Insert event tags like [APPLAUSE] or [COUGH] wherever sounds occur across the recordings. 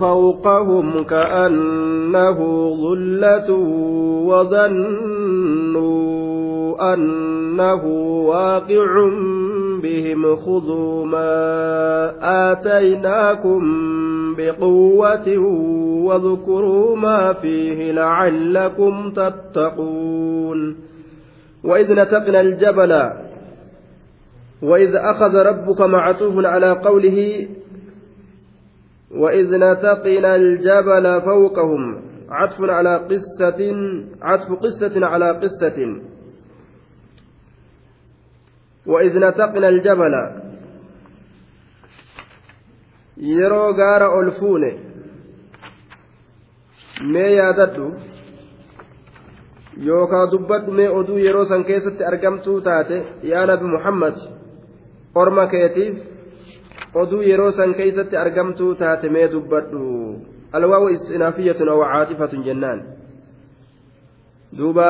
فوقهم كأنه ظلة وظنوا أنه واقع بهم خذوا ما آتيناكم بقوة واذكروا ما فيه لعلكم تتقون وإذ نتقنا الجبل وإذ أخذ ربك معطوف على قوله وإذ نتقنا الجبل فوقهم عطف على قصة عطف قصة على قصة وإذ نتقنا الجبل fuune mee yaadadhu yookaa dubbadhu mee oduu yeroo san keessatti argamtuu taate yaa nabi muhammad orma keetiif oduu yeroo san keeysatti argamtuu taate mee dubbadhu. Alwaawu istinaafiyatun aw caatifatun jennaan. Duuba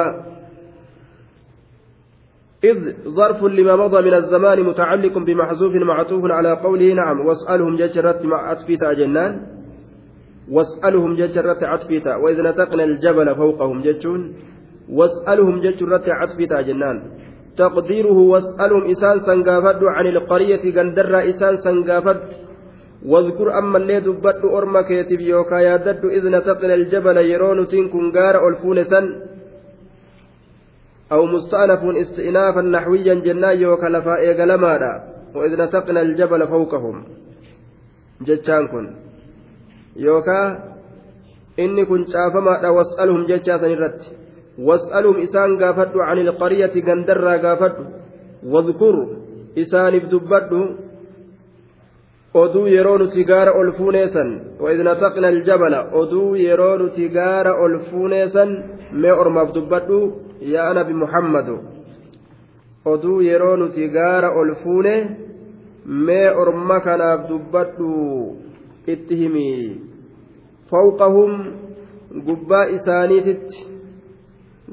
إذ ظرف لما مضى من الزمان متعلق بمحذوف معطوف على قوله نعم واسألهم جشرت مع أتفيتا جنان واسألهم جشرت عطفيتا وإذ نتقنا الجبل فوقهم جتشون واسألهم جشرت عطفيتا جنان تقديره واسألهم إسان سنقافد عن القرية قندر إسان سنقافد. واذكر أما اللي دبت أرمك يتب يوكا يادد إذ نتقنا الجبل يرون تنكم قار ألفونسا أو مستأنف استئنافا نحويا جنا يوكا لفا وإذ نتقنا الجبل فوقهم. جتشان يوكا إني كنت شافما واسألهم جتشا سنرت واسألهم إسان قافدوا عن القرية قندرا قافدوا واذكر nataqna aljabala oduu yeroo nuti gaara ol fuuneessan mee ormaaf dubbadhu yaa nabi muhammadu oduu yeroo nuti gaara ol fuune mee orma kanaaf dubbadhu itti himi fawqahum gubbaa isaaniititti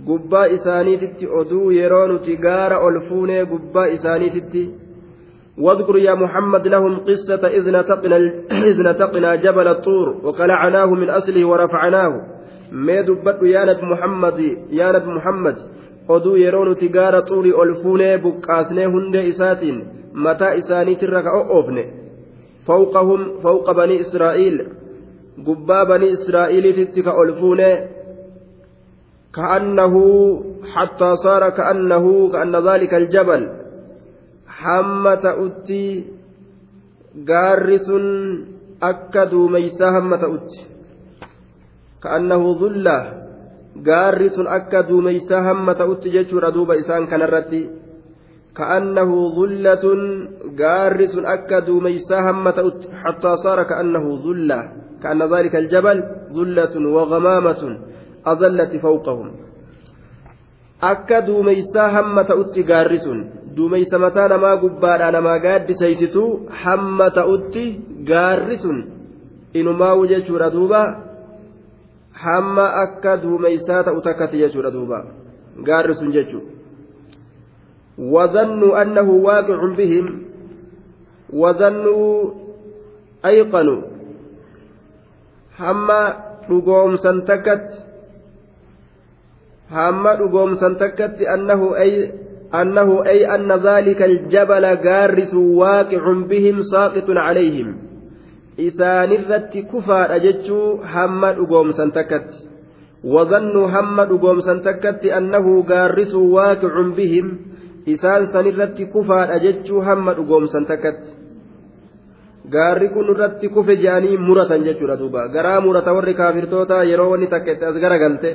gubbaa isaaniititti oduu yeroo nuti gaara ol fuunee gubbaa isaaniititti واذكر يا محمد لهم قصة إذ نتقنا, إذ نتقنا جبل الطور وقلعناه من أصله ورفعناه ما دبت يا نبي محمد يا نبي محمد oduu yeroo nuti gaara xurii ol fuunee buqqaasnee hundee isaatiin mataa isaaniitirra ka o'oofne fawqahum fawqa banii israa'iil gubbaa banii israa'iiliititti ka ol fuunee كأنه حتى صار كأنه كأن ذلك الجبل. حمة أتي جارس أكدوا ميسا همة أتي كأنه ظلة جارس أكدوا ميسا همة أتي جتشور دوب إسان كان الرتي كأنه ظلة جارس أكدوا ميسا همة أتي حتى صار كأنه ظلة كأن ذلك الجبل ظلة وغمامة. azallati fawqahum akka duumeysaa hamma ta'utti gaarri sun duumeysa mataa namaa gubbaadhaa namaa gaaddisaysitu hamma ta'utti gaarri sun inumaawu jechuudha duuba hamma akka duumeysaa ta'u takkati jechuudha duuba gaarri sun jechuudha وظنوا أنه واقع بهم وظنوا أيقنوا hamma dhugoomsan takkatti hamma dhugoomsan takkatti annahu ay أنه أي أن ذلك الجبل جارس واقع بهم ساقط عليهم إسان الرت كفار أجتشو حمد أقوم سنتكت وظنوا حمد أقوم سنتكت أنه جارس واقع بهم إسان سنرت كفار أجتشو حمد أقوم سنتكت gaarri kun irratti kufe je'anii muratan jechuudha duuba garaa murata warri kaafirtoota yeroo wanni takka itti as garagalte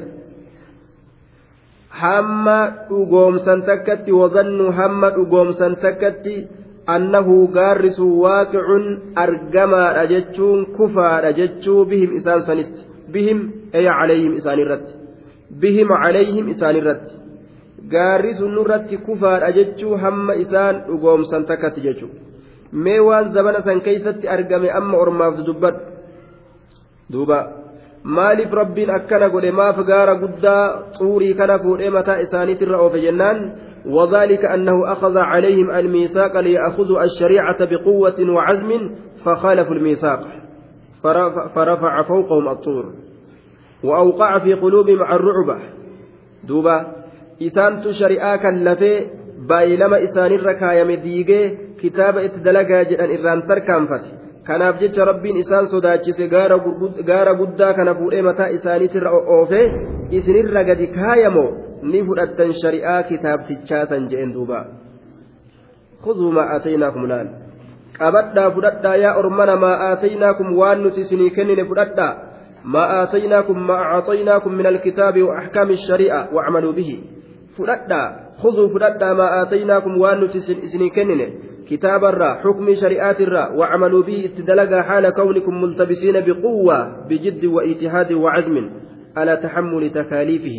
hamma dhugoomsan takkatti wazannu hamma dhugoomsan takkatti annahu gaarri sun waaqicun argamaadha jechuun kufaadha jechuu bihim isaan sanitti bihim ay calayhim isaanirratti bihim calayhim isaanirratti gaarri sun nurratti kufaadha jechuu hamma isaan dhugoomsan takkatti jechuu mee waan zabana san keeysatti argame amma ormaaf dubbadhu duuba maaliif rabbiin akkana godhe maaf gaara guddaa xuurii kana fuudhee mataa isaaniitirra oofe jennaan وذلك أنه أخذ عليهم الميثاق ليأخذوا الشريعة بقوة وعزم فخالفوا الميثاق فرفع فوقهم الطور وأوقع في قلوبهم الرعبة دوبا إسانت شريعة كاللفي بايلما إسان الركايم ديجي كتاب اتدلقا جدًا إران تركانفت kanaaf jecha rabbiin isaan sodaachise gaara guddaa kana fuudhee mataa isaaniitirra oofee isinirra gadi kaayamoo ni fudhattan shari'aa kitaabtichaasan je'en duuba khuduu maa aataynaakum laal qabadhaa fudhadhaa yaa ormana maa aataynaakum waan nuti isinii kennine fudhadhaa ما آتيناكم ما أعطيناكم من الكتاب وأحكام الشريعة واعملوا به فلدا خذوا فلدا ما آتيناكم وأن إسني كننه كتاب الرا حكم شريعات الرا وعملوا به استدلقا حال كونكم ملتبسين بقوة بجد وإجتهاد وعزم على تحمل تكاليفه.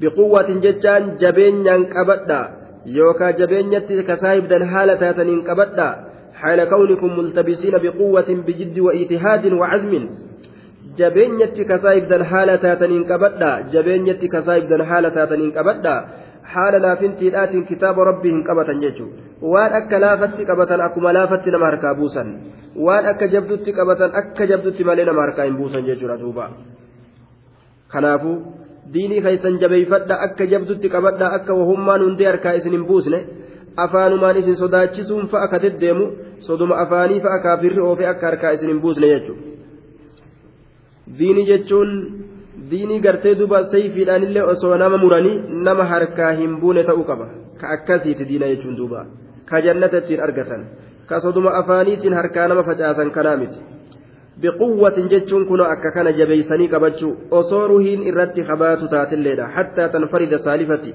بقوة جتان جبين كبدا يوكا جبين كسايب دن حالة تاتنين كبدا حال كونكم ملتبسين بقوة بجد وإجتهاد وعزم. jabeenyatti kasaayibdan haala taataniin qabadha jabeenyatti kasaayibdan haala taataniin qabadha haala laafintiidhaatiin kitaaba rabbii hin qabatan jechuudha waan akka laafatti qabatan akkuma laafatti nama harkaa buusan waan akka jabdutti qabatan akka jabdutti malee nama harkaa hin buusan jechuudha duuba kanaafuu diinii keessan jabeeffadha akka jabdutti qabadha akka wahummaan hundee harkaa isin hin buusne afaanumaan isin sodaachisuun fa'a ka deddeemu soduma afaanii fa'a kaafirri oofee akka harkaa isin hin buusne jechuudha diinii jechuun. Diinii gartee duba sayfiidhaanillee osoo nama muranii nama harkaa hin buune ta'uu qaba ka akkasiiti diina jechuun duuba ka jannata ittiin argatan ka soduma afaaniitiin harkaa nama facaasan kanaa miti biquwwatin jechuun kun akka kana jabeeysanii qabachuu osoo ruhiin irratti kabaatu taatilleedha hattaa tanfarida saalifati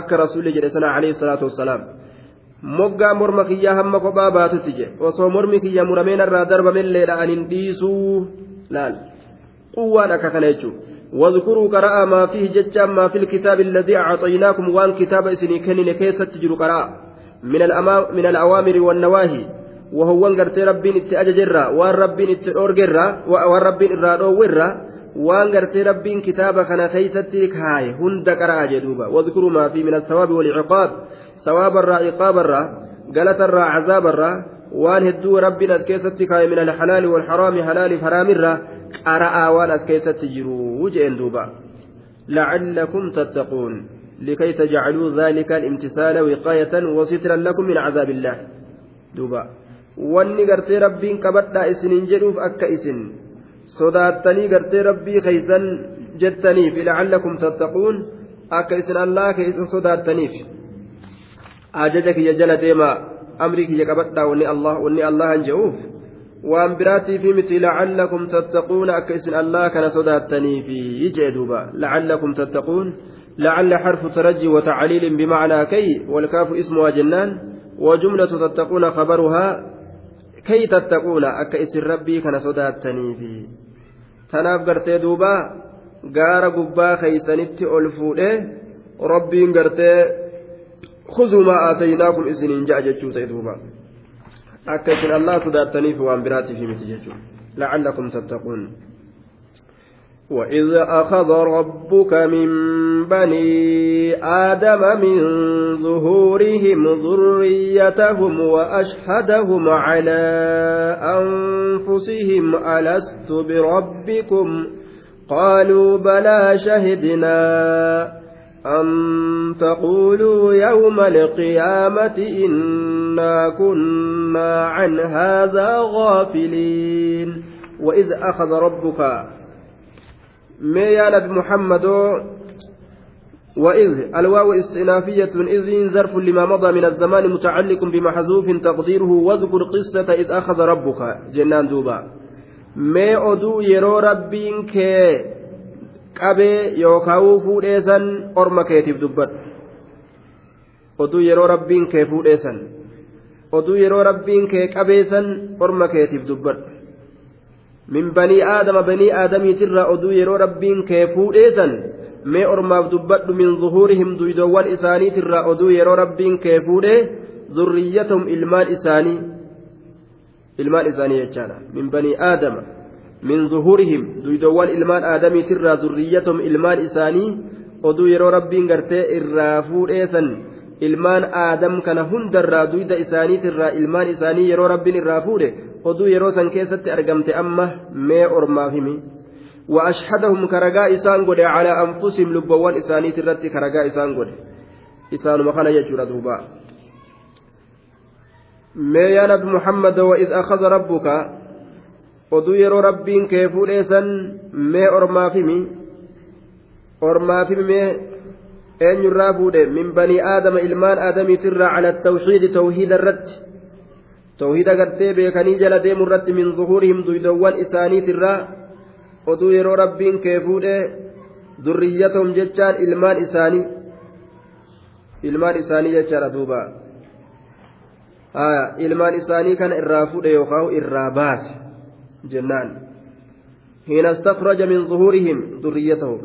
akka rasuulli jedhe sana alayhi salaatu wassalaam moggaa morma kiyyaa hamma kophaa baatutti jedhe osoo mormi kiyya murameen irraa darbamilleedha anin dhiisuu laal quwwaan akka kana jechuudha واذكروا قراءة ما فيه ججا ما في الكتاب الذي أعطيناكم وان كتاب إسني كنن كيسة تجر قراءة من, من الأوامر والنواهي وهو غرتي ربين اتي أججرا وان ربين اتي أورجرا وان ربين إرادو waan gartee rabbiin kitaaba kana keeysatti kaaye hunda qaraa jedhuuba wadkuruu maa fi min alsawaabi walciqaab sawaabarraa iqaabarraa galatarraa cazaabarraa waan hedduu rabbiin as keessatti kaaye min alxalaali walxaraami halaaliif haraamirraa as keessatti jiru jeen duuba لعلكم تتقون لكي تجعلوا ذلك الامتثال وقاية وسترا لكم من عذاب الله دوبا wanni gartee rabbiin qabadhaa isiniin jedhuuf akka isin sodaattanii gartee rabbii keeysan jettaniif lacallakum tattaquun akka isin allaa keeysan sodaattaniif ajaja kiyya jala deemaa amrii kiyya qabadhaa wanni allahan je'uuf waan biraatii fi miti lacallakum tattaquuna akka isin allaa kana sodaattaniifi jee duuba lacallakum tattaquun لعل حرف ترجي وتعليل بمعنى كي. والكاف اسمها جنان. وجملة تتقون خبرها كي تتقون. أكا اسم ربي كان صداتني في. تناف قرتي دوبا. غار قبا خيسانيتي ألفوله ربي قرتي خذوا ما آتيناكم إذن جاء جتشو دوبا allah sodaattaniif waan biraatiif miti jechuudha. Lacalakum tattaquun. وإذ أخذ ربك من بني آدم من ظهورهم ذريتهم وأشهدهم على أنفسهم ألست بربكم قالوا بلى شهدنا أن تقولوا يوم القيامة إنا كنا عن هذا غافلين وإذ أخذ ربك ما يا نبي محمد وإذ الواو استئنافية إذ ظرف لما مضى من الزمان متعلق بمحذوف تقديره واذكر قصة إذ أخذ ربك جنان دوبا ما أدو يرو ربك qabee yookaan fuudheessan orma keetiif dubbadhu. Oduu yeroo rabbiin kee fuudheessan oduu yeroo rabbiin kee qabeessan orma keetiif dubbadhu. Min banii aadama banii aadamiitirraa oduu yeroo rabbiin kee fuudheessan mee ormaaf dubbadhu min zuhuurihim duydoowwan isaaniitirraa oduu yeroo rabbiin kee fuudhee zurriyyatahum ilmaan isaanii ilmaan isaanii jechaadha. Min banii aadama min zuhurihim duydoowwan ilmaan aadamiitirraa zurriyyatahum ilmaan isaanii oduu yeroo rabbiin gartee irraa fuudheessan ilmaan aadam kana hundarraa duyda isaaniitirraa ilmaan isaanii yeroo rabbiin irraa fuudhe oduu yeroo san keessatti argamte amma mee ormaaf himi وأشهدهم كرجاء إسان قد على أنفسهم لبوان إساني ترتي كرجاء إسان قد إسان مخانا يجور دوبا ما يا نبي محمد وإذ أخذ ربك oduu yeroo rabbiin kee fuudheessan mee ormaafimi. Ormaafimi mee eenyurraa fuudhe min banii aadama ilmaan aadamiitirraa cala tawxiidi tawhiida irratti. Tawhiida gartee beekanii jala deemu irratti min zuhurihim duydowwan isaaniitirraa oduu yeroo rabbiin kee fuudhe durriyyatahum jechaan ilmaan isaanii. Ilmaan isaanii jechaadha duuba. Ilmaan isaanii kana irraa fuudhe yookaan irraa baase jennaan حين استخرج من ظهورهم ذريتهم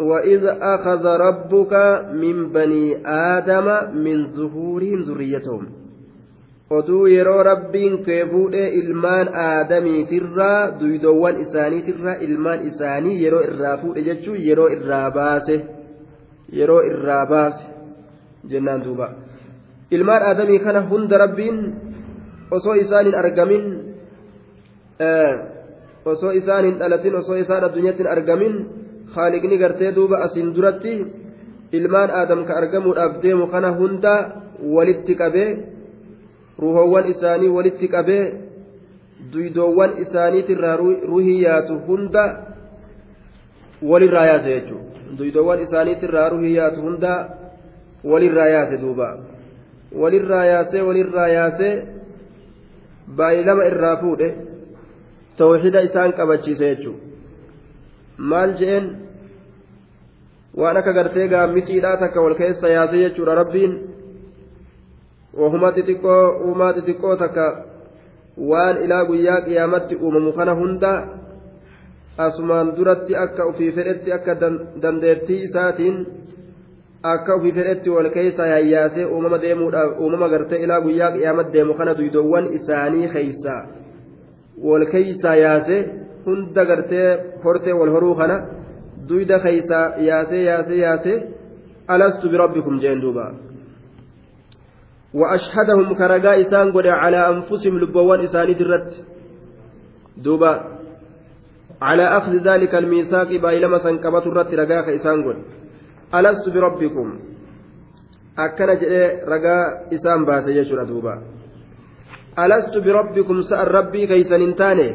وإذ أخذ ربك من بني آدم من ظهورهم ذريتهم oduu yeroo rabbiin kee fuudhee ilmaan aadamiitirraa duydoowwan isaaniitirraa ilmaan isaanii yeroo irraa fuudhe jechuun yeroo irraa baase yeroo irraa baase jennaan duuba ilmaan aadamii kana hunda rabbiin osoo isaan hin argamin osoo isaan hin dhalatin osoo isaan addunyaatti hin argamin haaliqni gartee duuba asiin duratti ilmaan aadam ka argamuudhaaf deemu kana hunda walitti qabee ruhoowwan isaanii walitti qabee duydoowwan isaaniitirraa ruhii yaatu hunda walirraa yaase jechuudha. Duydoowwan isaaniitirraa ruhii yaatu hunda walirraa yaase duuba. Walirraa yaasee walirraa yaasee baay'ilama irraa fuudhe tawxiida isaan qabachiise jechuudha maal je'een waan akka gartee gaammiciidhaa takka wal keessa yaase jechuudha rabbiin. wahuma xixiqqoo uumaa xixiqqoo takka waan ilaa guyyaa qiyaamatti uumamu kana hunda asumaan duratti akka ofii fedhetti akka dandeettii isaatiin akka ofii fedhetti wal keessa yaayyaasee uumama deemuudhaaf uumama gartee ilaa guyyaa qiyaamatti deemu kana duydoowwan isaanii keeysa wal keeysa yaase hunda gartee hortee wal horuu kana duyda keeysa yaasee yaasee yaasee alastu birabbikum jeen duuba. وأشهدهم كرجاء إسان قد على أنفسهم لبوان إساني درت دوبا على أخذ ذلك الميثاق بايلما سنكبت الرت رجاء إسان قد ألست بربكم أكن جئ رجاء دوبا ألست بربكم سأل ربي كيس ننتاني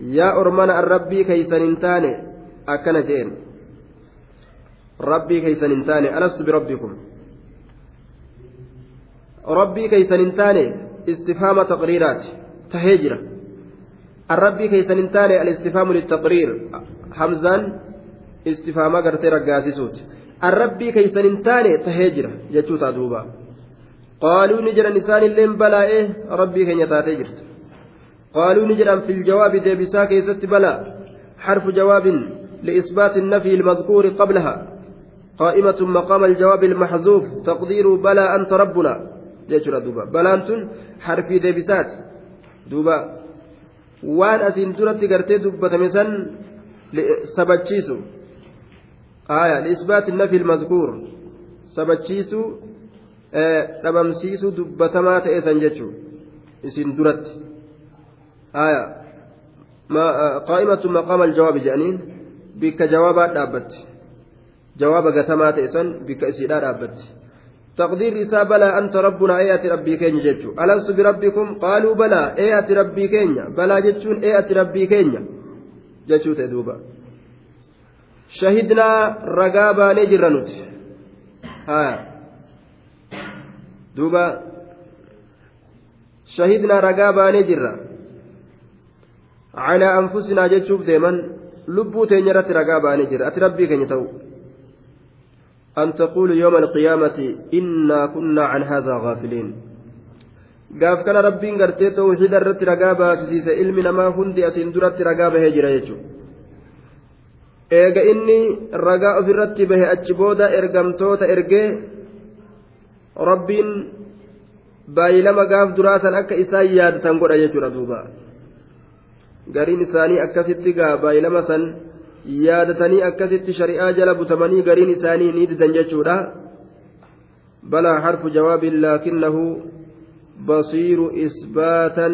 يا أرمان الربي كيس ننتاني أكن جئ ربي كيس ننتاني ألست بربكم taqriiraati tahee jira arrabbii keeysan hin taane alistifhaamu litaqriir hamzaan istifhaama gartee raggaasisuuti arrabbii keeysan hin taane tahee jira jechuu taa duuba qaaluu ni jedhan isaanilleen balaa'ee rabbii keenya taatee jirti qaaluu ni jedhan fi ljawaabi deebisaa keessatti balaa حرف جواب لإثبات النفي المذكور قبلها قائمة مقام الجواب المحذوف تقدير بلى أنت ربنا duuba balaan tun harfii deebisaati duuba waan asiin duratti gartee dubbatame san sabachiisu aya liisbaati nafi ilmazkuur sabachiisu dhabamsiisu dubbatamaa ta'e san jechuu isin duratti qaa'imatu maqaama aljawaabi jedhaniin bikka jawaabaa dhaabbatti jawaaba gatamaa ta'e san bikka isiidhaa dhaabbatti تقدير إساء بلى أنت ربنا إيات ربي كينيا جتشو ألست بربكم قالوا بلى إيات ربي كينيا بلى جتشون إيات ربي كينيا جتشو تدوبا شهدنا رقابا نجرنت ها duuba shahidnaa ragaa baanee jirra. Calaa anfusinaa jechuuf deeman lubbuu teenya irratti ragaa baanee jirra. Ati rabbii keenya ta'u. An taquulu yooma alqiyaamati innaa kunnaa can haadaa gaafiliin. Gaaf kana rabbiin gartee tawxiida irratti ragaa baasisiise ilmi namaa hundi asiin duratti ragaa bahee jira jechuudha. Eega inni ragaa ofirratti bahe achi booda ergamtoota ergee rabbiin baay'ilama gaaf duraa san akka isaan yaadatan godha jechuudha duuba gariin isaanii akkasitti gaa baay'ilama san yaadatanii akkasitti shari'aa jala butamanii gariin isaanii ni didan jechuudha بلى حرف جواب لكنه بصير إثباتا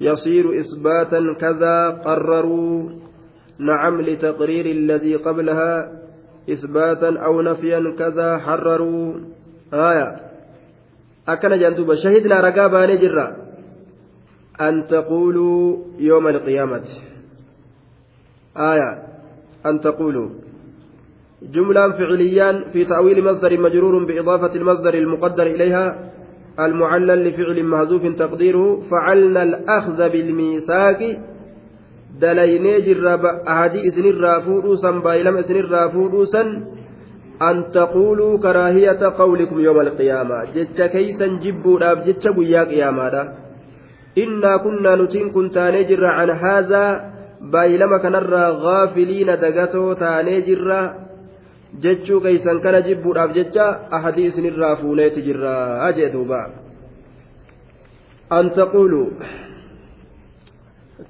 يصير إثباتا كذا قرروا نعم لتقرير الذي قبلها إثباتا أو نفيا كذا حرروا آية أكن جندوب شهدنا رقابا نجرا أن تقولوا يوم القيامة آية أن تقولوا جملة فعليا في تأويل مصدر مجرور بإضافة المصدر المقدر إليها المعلل لفعل محذوف تقديره فعلنا الأخذ بالميثاق دليني جرب أهدي إسن الرافودوسا بايلم إسن الرافودوسا أن تقولوا كراهية قولكم يوم القيامة جتش كيسا جبوا جتش قيا قياما إنا كنا نتين كنتاني جر عن هذا بايلم كنرى غافلين دقتو تاني جرّ jechuu keeysan kana jibbuudhaaf jecha ahadii isinirraa fuuneeti jirraa jee duuba an taquulu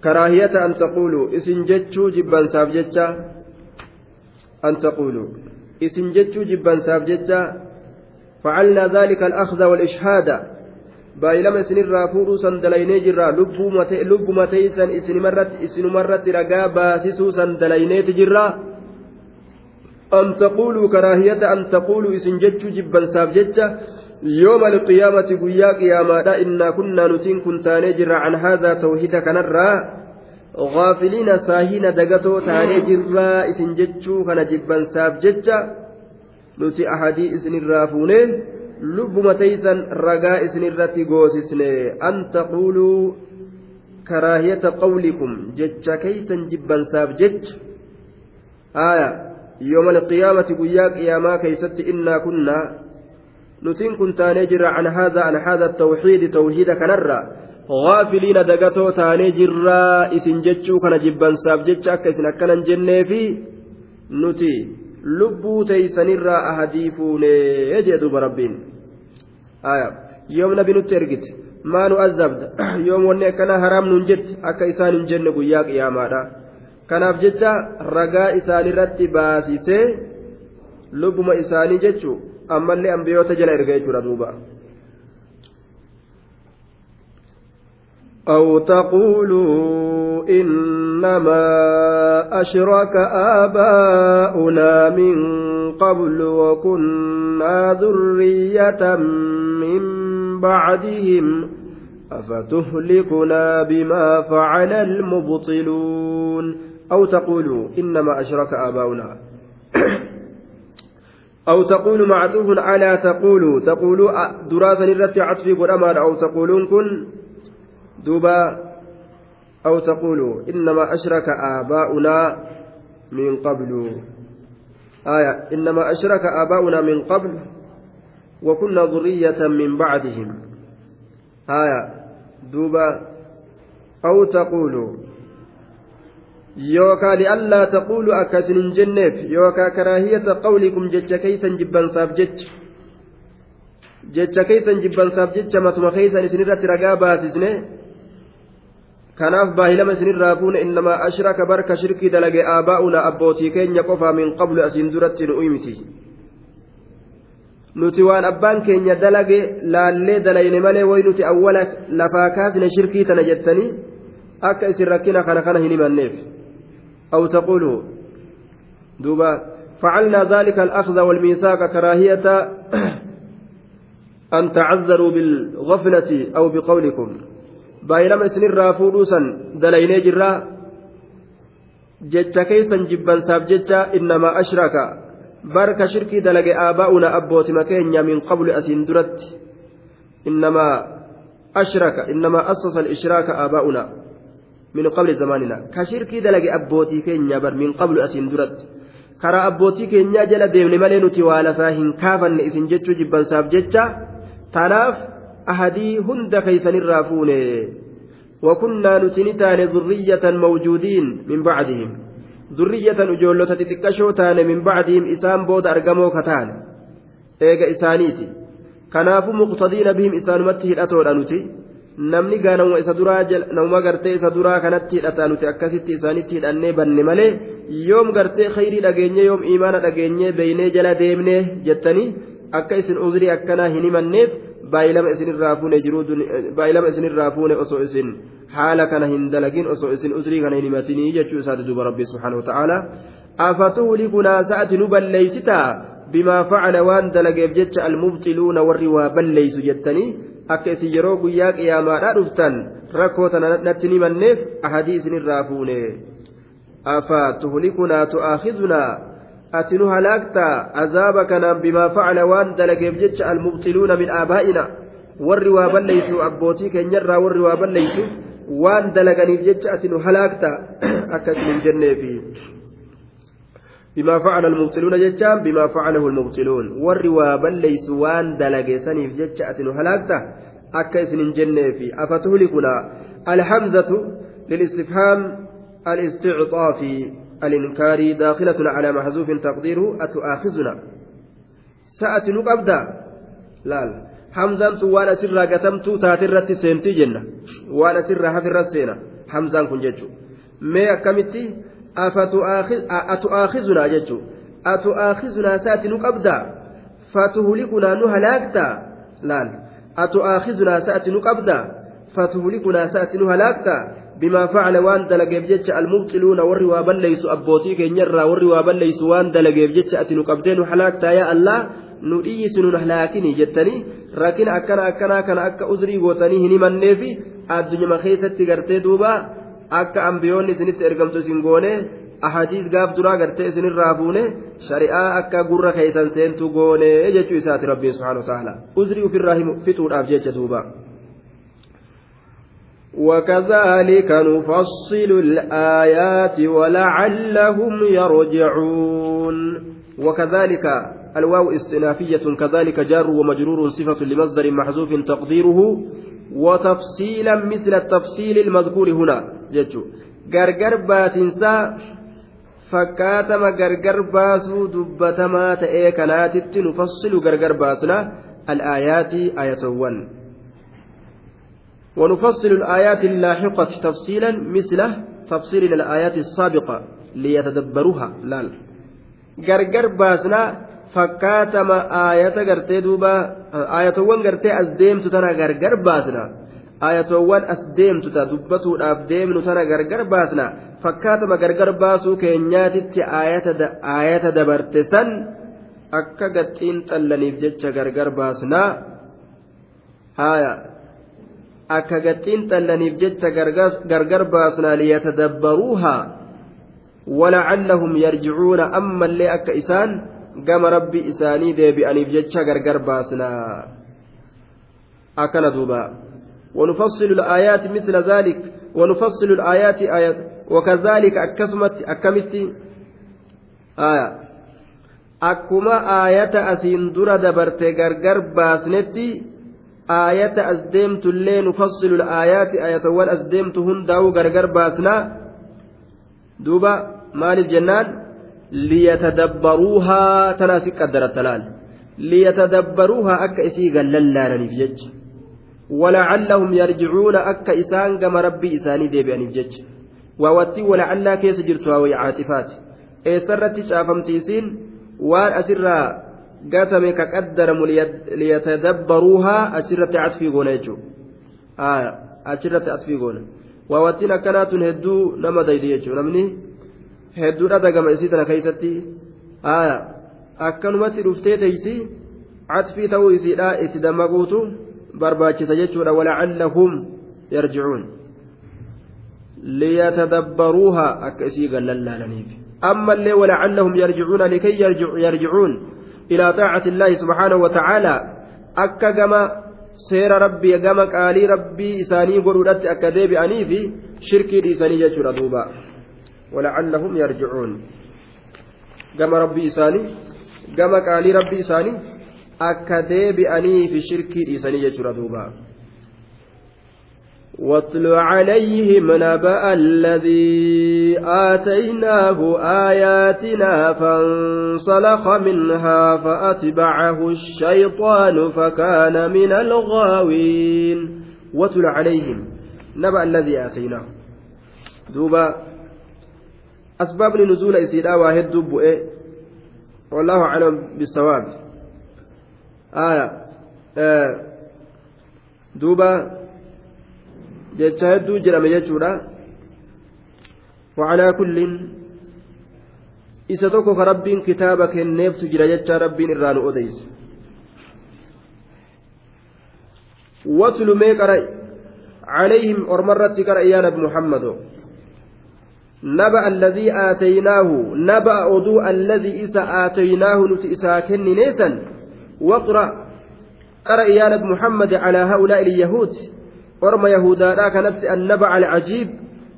karaahiyata an taquulu isin jechuu jibbansaaf jecha an taquulu isin jechuu jibbansaaf jecha الأخذ والإشهاد بايلما إسن الرافور سندليني جرا لب متيسا إسن مرت إسن مرت رقا باسسو سندليني تجرا أن تقولوا كراهية أن تقولوا إسن جتشو جبا ساب جتشا يوم القيامة قيا قياما إنا كنا نتين كنتا نجر عن هذا توحيد كنرا غافلين ساهين دقتو تاني جرا إسن جتشو كان جبا ساب جتشا. نتي أحدي إسن الرافوني لبما تيسن رقا إسن الرتي قوسسني أن تقولوا كراهية قولكم. جتشا كيسا جبا ساب جتش. آية. يوم القيامة قيا قياما كيست إنا كنا. نتين كنت نجر عن هذا عن هذا التوحيد توحيد كنرى غافلين دقتو تاني جرا إسن جتشو كان جبا ساب جتشا كيسن أكنا جنة في نتي lubbuu teeysanirraa ahadiifuune jee duuba rabbiin aya yoom nabi nutti ergite maa nu azabda yoom wanni akkana haraam nun jette akka isaan hin jenne guyyaa qiyaamaadha kanaaf jecha ragaa isaanirratti baasisee lubbuma isaanii jechuun ammallee ambiyoota jala erga jechuudha duuba. أو تقولوا إنما أشرك آباؤنا من قبل وكنا ذرية من بعدهم أفتهلكنا بما فعل المبطلون أو تقولوا إنما أشرك آباؤنا [CLEARS THROAT] أو تقول معطوف على تقولوا تقولوا دراسة نرتي عطفي قرأما أو تقولون كن دوبا أو تقولوا إنما أشرك آباؤنا من قبل آية إنما أشرك آباؤنا من قبل وكنا ذرية من بعدهم آية دوبا أو تقولوا yookaan li'allaa taquulu akkasin hin jenneef yookaan karaahiyata qawlikum jecha keeysan jibbansaaf jecha jecha keeysan jibbansaaf jecha matuma keeysan isinirratti ragaa baasisne kanaaf baahilama isinirraa fuune innamaa ashraka barka shirkii dalage aabaa'una abbootii keenya qofaa min qablu asiin duratti nu uymiti nuti waan abbaan keenya dalage laallee dalayne malee way nuti awwala lafaa kaasne shirkii tana jettanii akka isin rakkina kana kana hin himanneef أو تقولوا دوبا فعلنا ذلك الأخذ والميثاق كراهية أن تعذروا بالغفلة أو بقولكم بايلما سنرا فودوسا دليني جرا جتشا كيسا جبا ساب جتشا إنما أشرك بارك شركي دلق آباؤنا أبوت مكينيا من قبل أسندرت إنما أشرك إنما أسس الإشراك آباؤنا من قبل زماننا كشركي دلق أبوتي كينيا بر من قبل أسين درت karaa abbootii keenyaa jala deemne malee nuti waa lafaa hin kaafanne isin jechuu jibbansaaf jecha. Tanaaf ahadii hunda keeysanirraa fuune wakunnaa nuti ni taane zurriyyatan mawjuudiin min bacdihim zurriyyatan ijoollota xixiqqashoo taane min bacdihim isaan booda argamoo ka taane eega isaaniiti kanaafu muqtadiina bihim isaanumatti hidhatoodha nuti namni gaa namuma isa duraa namuma gartee isa duraa kanatti hidhata nuti akkasitti isaanitti hidhannee banne malee yoom gartee khayrii dhageenye yoom imaana dhageenye beeynee jala deemne jettanii akka isin uzrii akkanaa hin himanneef baay'ilama isinirraa fuune jiruu baay'ilama isinirraa fuune osoo isin haala kana hin dalagin osoo isin uzrii kana hin himatinii jechuu isaati duuba rabbii subhaanahu wa ta'aala afatuhlikunaa sa'ati nu balleeysitaa bimaa facala waan dalageef jecha almubxiluuna warri waa balleeysu jettanii akka isin yeroo guyyaa qiyaamaadhaa dhuftan rakkoo tana natti ni manneef ahadii isinirraa fuune afatuhlikunaa tu'aakhidunaa kanaan bimaa facala waan dalageef jecha almubxiluuna min aabaa'ina warri waa balleeysu abbootii keenyarraa warri waa balleeysu waan dalaganiif jecha ati nu halaakta akka isin hin jenneefi بما فعل المبطلون جتان بما فعله المبطلون ور وبليس وان دلقيسني في جتة هلاكته أكيس جنة في أفتهلكنا الحمزة للاستفهام الاستعطافي الإنكار داخلة على محذوف تقديره أتؤاخذنا؟ سأت نقبدا لا حمزة وأنا سرا قتمت تاترت سينتي جنة. وأنا سرا حفر السينة حمزة كن جتشو مي أكمتي؟ أتؤاخذنا جتشو أتؤاخذنا سأت نقبدا فتهلكنا نهلاكتا. لا أتؤاخذنا سأت نقبدا فتهلكنا سأت نهلاكتا. بما فعل وان دلقيف جتش المبطلون وري وابليس أبوتي كينيرا وري وابليس وان دلقيف جتش أتنو قبدين حلاكتا يا الله نؤيس نحلاكني جتني. لكن أكنا أكنا كان أكا أزري غوتني هني مني في الدنيا مخيثة قرتي دوبا. أكا أنبيوني سنت إرقمتو سنغوني ahadiis gaaf duraa gartee isinirraa fuune shari'aa akka gurra keeysan seentu goone jechuu isaati rabbiin subhaanahu wa ta'ala uzrii ofirraa fixuudhaaf jecha duuba وكذلك نفصل الآيات ولعلهم يرجعون. وكذلك الواو استنافية كذلك جار ومجرور صفة لمصدر محذوف تقديره وتفصيلا مثل التفصيل المذكور هنا. جدّ gargar baatinsaa fakkaatama gargar baasuu dubbatamaa ta'ee kanaatitti nufassilu gargar baasna al'aayaati ayatowwan ونفصل الآيات اللاحقة تفصيلا مثل تفصيل الآيات السابقة ليتدبروها لا غرغر باسنا فكاتما آية غرتي دوبا آية وان غرتي أزديم تتنا غرغر باسنا ayatoowwan as deemtuta dubbatuudhaaf deemnu tana gargar baasna fakkaatama gargar baasuu keenyaatitti ayata dabarte san akka gaxiin xallaniif jecha gargar baasnaa haya akka gaxiin xallaniif jecha gargar baasnaa liyatadabbaruuhaa أما اللي أك إسان قام ربي إساني دي بأنيف جتشا غرغر باسنا أكل دوبا ونفصل الآيات مثل ذلك ونفصل الآيات آيات وكذلك أكسمت أكمت آية. أكما آية أسين در دبرت غرغر باسنتي aayata as deemtullee nufassilu laayaati aayatawwan as deemtu hundaa'uu gargar baasnaa duuba maaliif jennaan liyatadabbaruuhaa tanaa si qaddaratta laal liyatadabbaruuhaa akka isii gallallaananiif jecha walacallahum yarjicuuna akka isaan gama rabbii isaanii deebi'aniif jecha waawattii walacallaa keessa jirtu haawayii caatifaati eessarratti caafamti isiin waan asirraa وان أسرى قاتم كقدرم ليتدبروها أسرت عطفي غونيجو آية أسرت عطفي غوني وواتينا كانت هدو نما دايديجو نمني؟ هدو ردا كما إسيتنا كيستي آية أكنمت رفتي تيسي عطفي تو إسيدا إتدمقوتو. barbaachisa jechuudha walacallahum yarjicuun liyatadabbaruuha akka isii gallallaalaniif amma illee walacallahum yarjicuuna likay yarjicuun ilaa taacati illaahi subxaanahu watacaala akka gama seera rabbii gama qaalii rabbii isaanii godhuudhatti akka deebi'anii fi shirkii dhiisanii jechuudha duuba walacallahum yarjicuun gama rabbii isaanii gama qaalii rabbii isaanii akka deebi'anii fi shirkii dhiisanii jechuudha duuba واتل عليهم نبأ الذي آتيناه آياتنا فانسلخ منها فأتبعه الشيطان فكان من الغاوين. واتل عليهم نبأ الذي آتيناه. دوبا أسباب لنزول إسيدا واحد دبؤ والله أعلم بالصواب. aya duuba jecha hedduu jedhame jechuudha wacalaa kullin isa tokko ka rabbiin kitaaba kenneeftu jira jecha rabbiin irraa nu odeyse watlu mee qara'i عليهم أرمرت كرأ يا نبي محمد نبأ الذي آتيناه نبأ أدو الذي إسا آتيناه نتي إسا كننيسا واقرأ قرأ نبي محمد على هؤلاء اليهود أرم يهودا كانت النبأ العجيب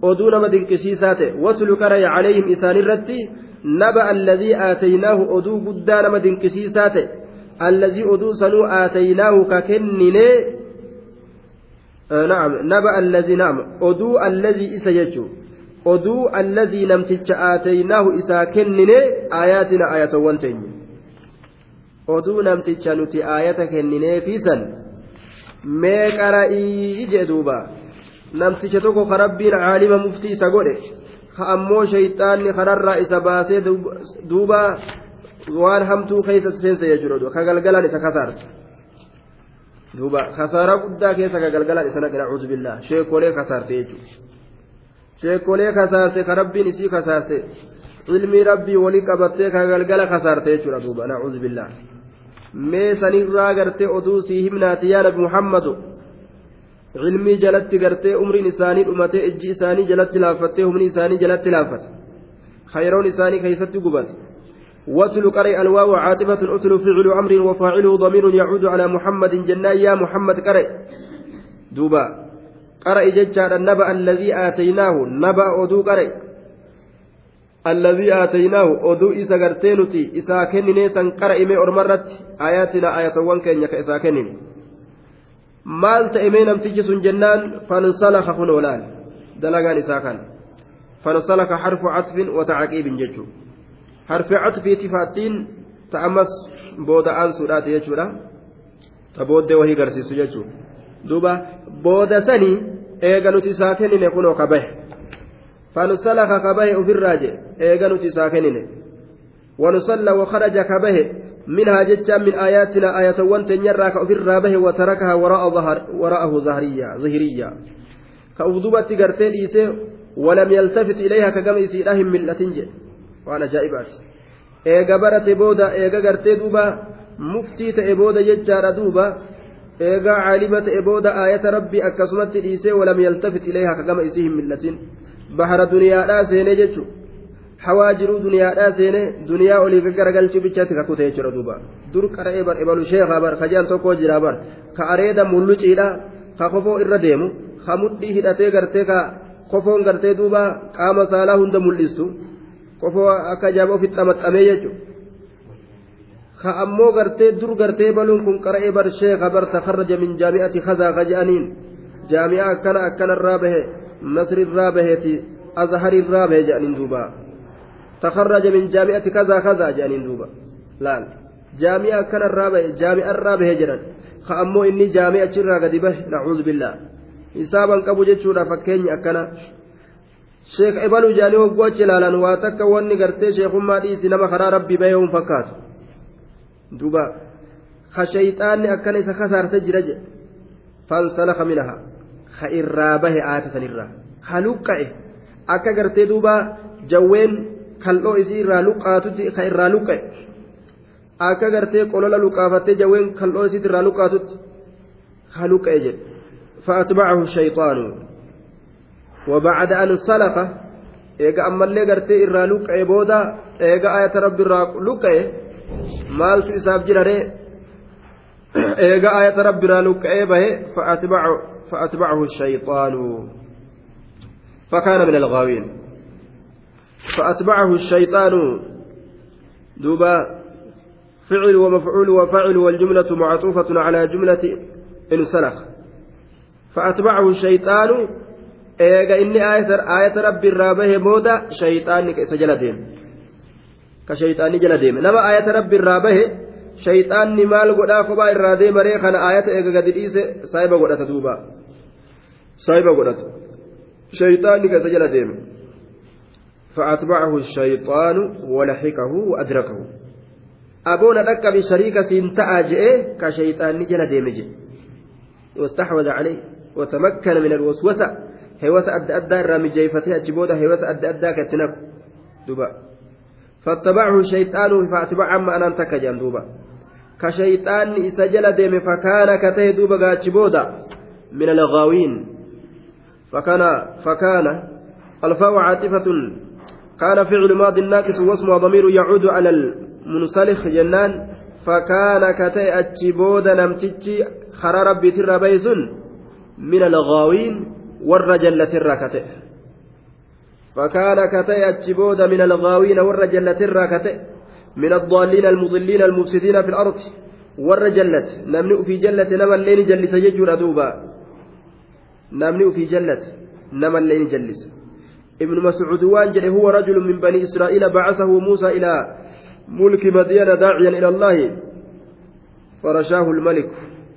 أدو نمد كسيسات وصل قرأ عليهم إسان الرتي نبأ الذي آتيناه أدو قدا نمد كسيسات الذي أدو سنو آتيناه ككنني نعم نبأ الذي نعم أدو الذي إسا يجو oduu alladii namticha aataynaahu isaa kennine aayaatina aayatawwan teenya oduu namticha nuti aayata kennineefiisan mee qara'ii jee duuba namticha tokko ka rabbiin caalima muftii isa godhe ka ammoo shayxaanni kararraa isa baasee duuba waan hamtuu keessa seensa jechuudha ka galgalaan isa kasaarsa duuba kasaaraa guddaa keessa ka galgalaan isa naqe nacuuzu billaa sheekolee kasaarte jechuudha. sheekolee kasaase ka rabbiin isii kasaase ilmii rabbii walii qabattee ka galgala kasaarte jechuudha duuba nacuuzu billaa mee sanirraa gartee oduu sii himnaati yaa nabi muhammadu ilmii jalatti gartee umriin isaanii dhumatee ijji isaanii jalatti laaffattee humni isaanii jalatti laaffate khayroon isaanii keeysatti gubate واتل قرئ الواو عاطفة أتل فعل أمر وفاعله ضمير يعود على محمد جنة يا محمد قرئ دوبا قرأ ججار النبأ الذي آتيناه نبأ أدو قرأ الذي آتيناه أدو إسا قرتينتي إسا كنني سن قرأ إمي أرمرت آياتنا آية وان كن إسا fansalaka kun olaan dalagaan isaa kan fansalaka harfu catfin wa tacaqiibin jechuu harfi catfiiti faattiin ta ammas booda aansuudhaati jechuudha ta booddee wahii garsiisu jechuu duuba booda sanii eega nuti isaa kennine kunoo ka bahe ka je eega nuti isaa kennine wanusalla wakaraja ka bahe منها جتا من آياتنا آية وانتن يرى كأفر به وتركها وراء ظهر وراءه ظهرية ظهرية كأفضبت قرتين إيسي ولم يلتفت إليها كقم إسيرهم من لتنجي وأنا جائبات إيقا برت بودا إيقا قرتي دوبا. مفتي تأبودا ججار دوبا. إيقا عالمة إبودا آية ربي أكسمت إيسي ولم يلتفت إليها كقم إسيهم من لتن. بحر دنيا لا سيني جتشو hawaa jiruu duniyaadhaa seene duniyaa olii gaggaragalchuu bichaatti kakute jechuudha duuba dur qara'ee bar ibalu sheekaa bar kajaan tokko jira bar ka areeda mulluciidha ka kofoo irra deemu ka mudhii hidhatee gartee ka kofoon gartee duuba qaama saalaa hunda mul'istu kofoo akka jaaba ofitti xamaxamee jechuudha ka ammoo gartee dur gartee baluun kun qara'ee bar sheekaa bar takarraja min jaami'ati kazaa kaja'aniin jaami'aa akkana akkanarraa bahe masrirraa baheeti azharirraa bahe jedhaniin duubaa. تخرج من جامعة كذا كذا جانين دوبا لا جامعة كان الرابع جامعة الرابع هجرا خأمو إني جامعة شرا قد به نعوذ بالله حسابا كبو جتشورا فكيني أكنا شيخ إبالو جاني وقوة جلالا واتك واني قرتي شيخ ما ديسي نما خرا ربي بيهم فكات دوبا خشيطان أكنا إذا خسار تجرج فانسلخ منها خإرابه آتسا نرى خلوكا akka gartee duuba jawween kal'oo isii irraa luqqaatutti ka irraa luqqe akka gartee qolola luqqaafattee jawween kal'oo isiit irraa luqqaatutti ka luqqe jedhe فأتبعه الشيطان وبعد أن سلخ eega ammallee gartee irraa luqqa'e booda eega ayata rabbi irraa luqqa'e maaltu isaaf jira ree eega ayata rabbi irraa luqqa'ee bahe فأتبعه الشيطان فكان من الغاوين. فأتبعه الشيطان دوبا فعل ومفعول وفعل والجملة معطوفة على جملة انسلخ فأتبعه الشيطان إيجا إني آية آية ربي الرابه مودا شيطان سجل ديم كشيطان جل ديم نما آية ربي الرابه شيطان مال قدا كبا الرادي مريخنا آية إيجا قد سايبا قدا تدوبا سايبا قدا شيطان سجل ديم فأتبعه الشيطان ولحقه وأدركه. ta'a je'e ka shayxaanni jala deeme je واستحوذ عليه وتمكن من الوسوسة. هيوسة أدى أدى الرامي جيفتها أجبودة هيوسة أدى أدى كتنب دوبا. فاتبعه الشيطان فأتبع عما أنا أنتك دوبا. كشيطان إسجل ديم فكان كتيه دوبا أجبودة من الغاوين. فكان فكان الفاء عاطفة. كان فعل ماض ناقص واسمه ضمير يعود على المنسلخ جنان. فكان كتئ أتشبود نمتتشي خرى ربي ترى بيسن من الغاوين والرجلة الركتئ فكان كتئ أتشبود من الغاوين والرجلة الركتئ من الضالين المضلين المفسدين في الأرض والرجلة نمنئ في جلة نما اللين جلس يجر دوبا نمنئ في جلة نما اللين جلس ابن مسعود وان هو رجل من بني إسرائيل بعثه موسى إلى ملك مدين داعيا إلى الله فرشاه الملك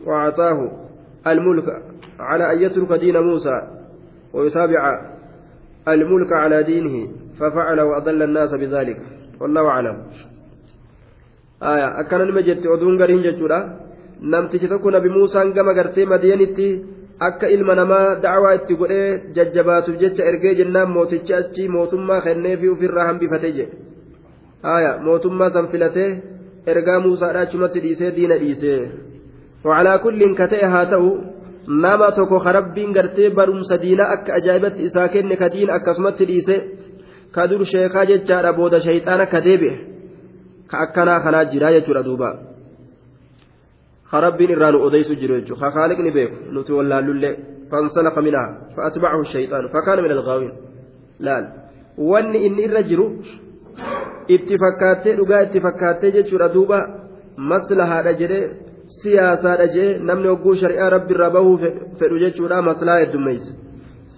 وأعطاه الملك على أن يترك دين موسى ويتابع الملك على دينه ففعل وأضل الناس بذلك والله أعلم آية أكان المجد أدون قرين جتورا tokko nabi muusaan gama gartee madiyanitti akka ilma namaa dacwaa itti godhee jajjabaatuuf jecha ergee jennaan mootichi achi mootummaa kenneefi ofirraa hambifatee jedhe aya mootummaa san filatee ergaa muusaadha achumatti dhiisee diina dhiisee wacalaa kulliin ka ta'e haa ta'u nama tokko ka rabbiin gartee barumsa diinaa akka ajaa'ibatti isaa kenne ka diina akkasumatti dhiise ka dur sheekaa jechaadha booda shayxaan akka deebi'e ka akkanaa kanaa jira jechuudha duuba ka rabbiin irraa nu odeysu jiru jechuudha ka kaaliqni beeku nuti wallaallullee fansalaka minhaa fa'atbacahu shayxaanu fakkaana min algaawiin laal wanni inni irra jiru itti fakkaattee dhugaa itti fakkaattee jechuudha duuba maslahaadha jedhee siyaasaadha jedhee namni hogguu shari'aa rabbiirraa bahuu fedhu jechuudha maslaa heddummeessa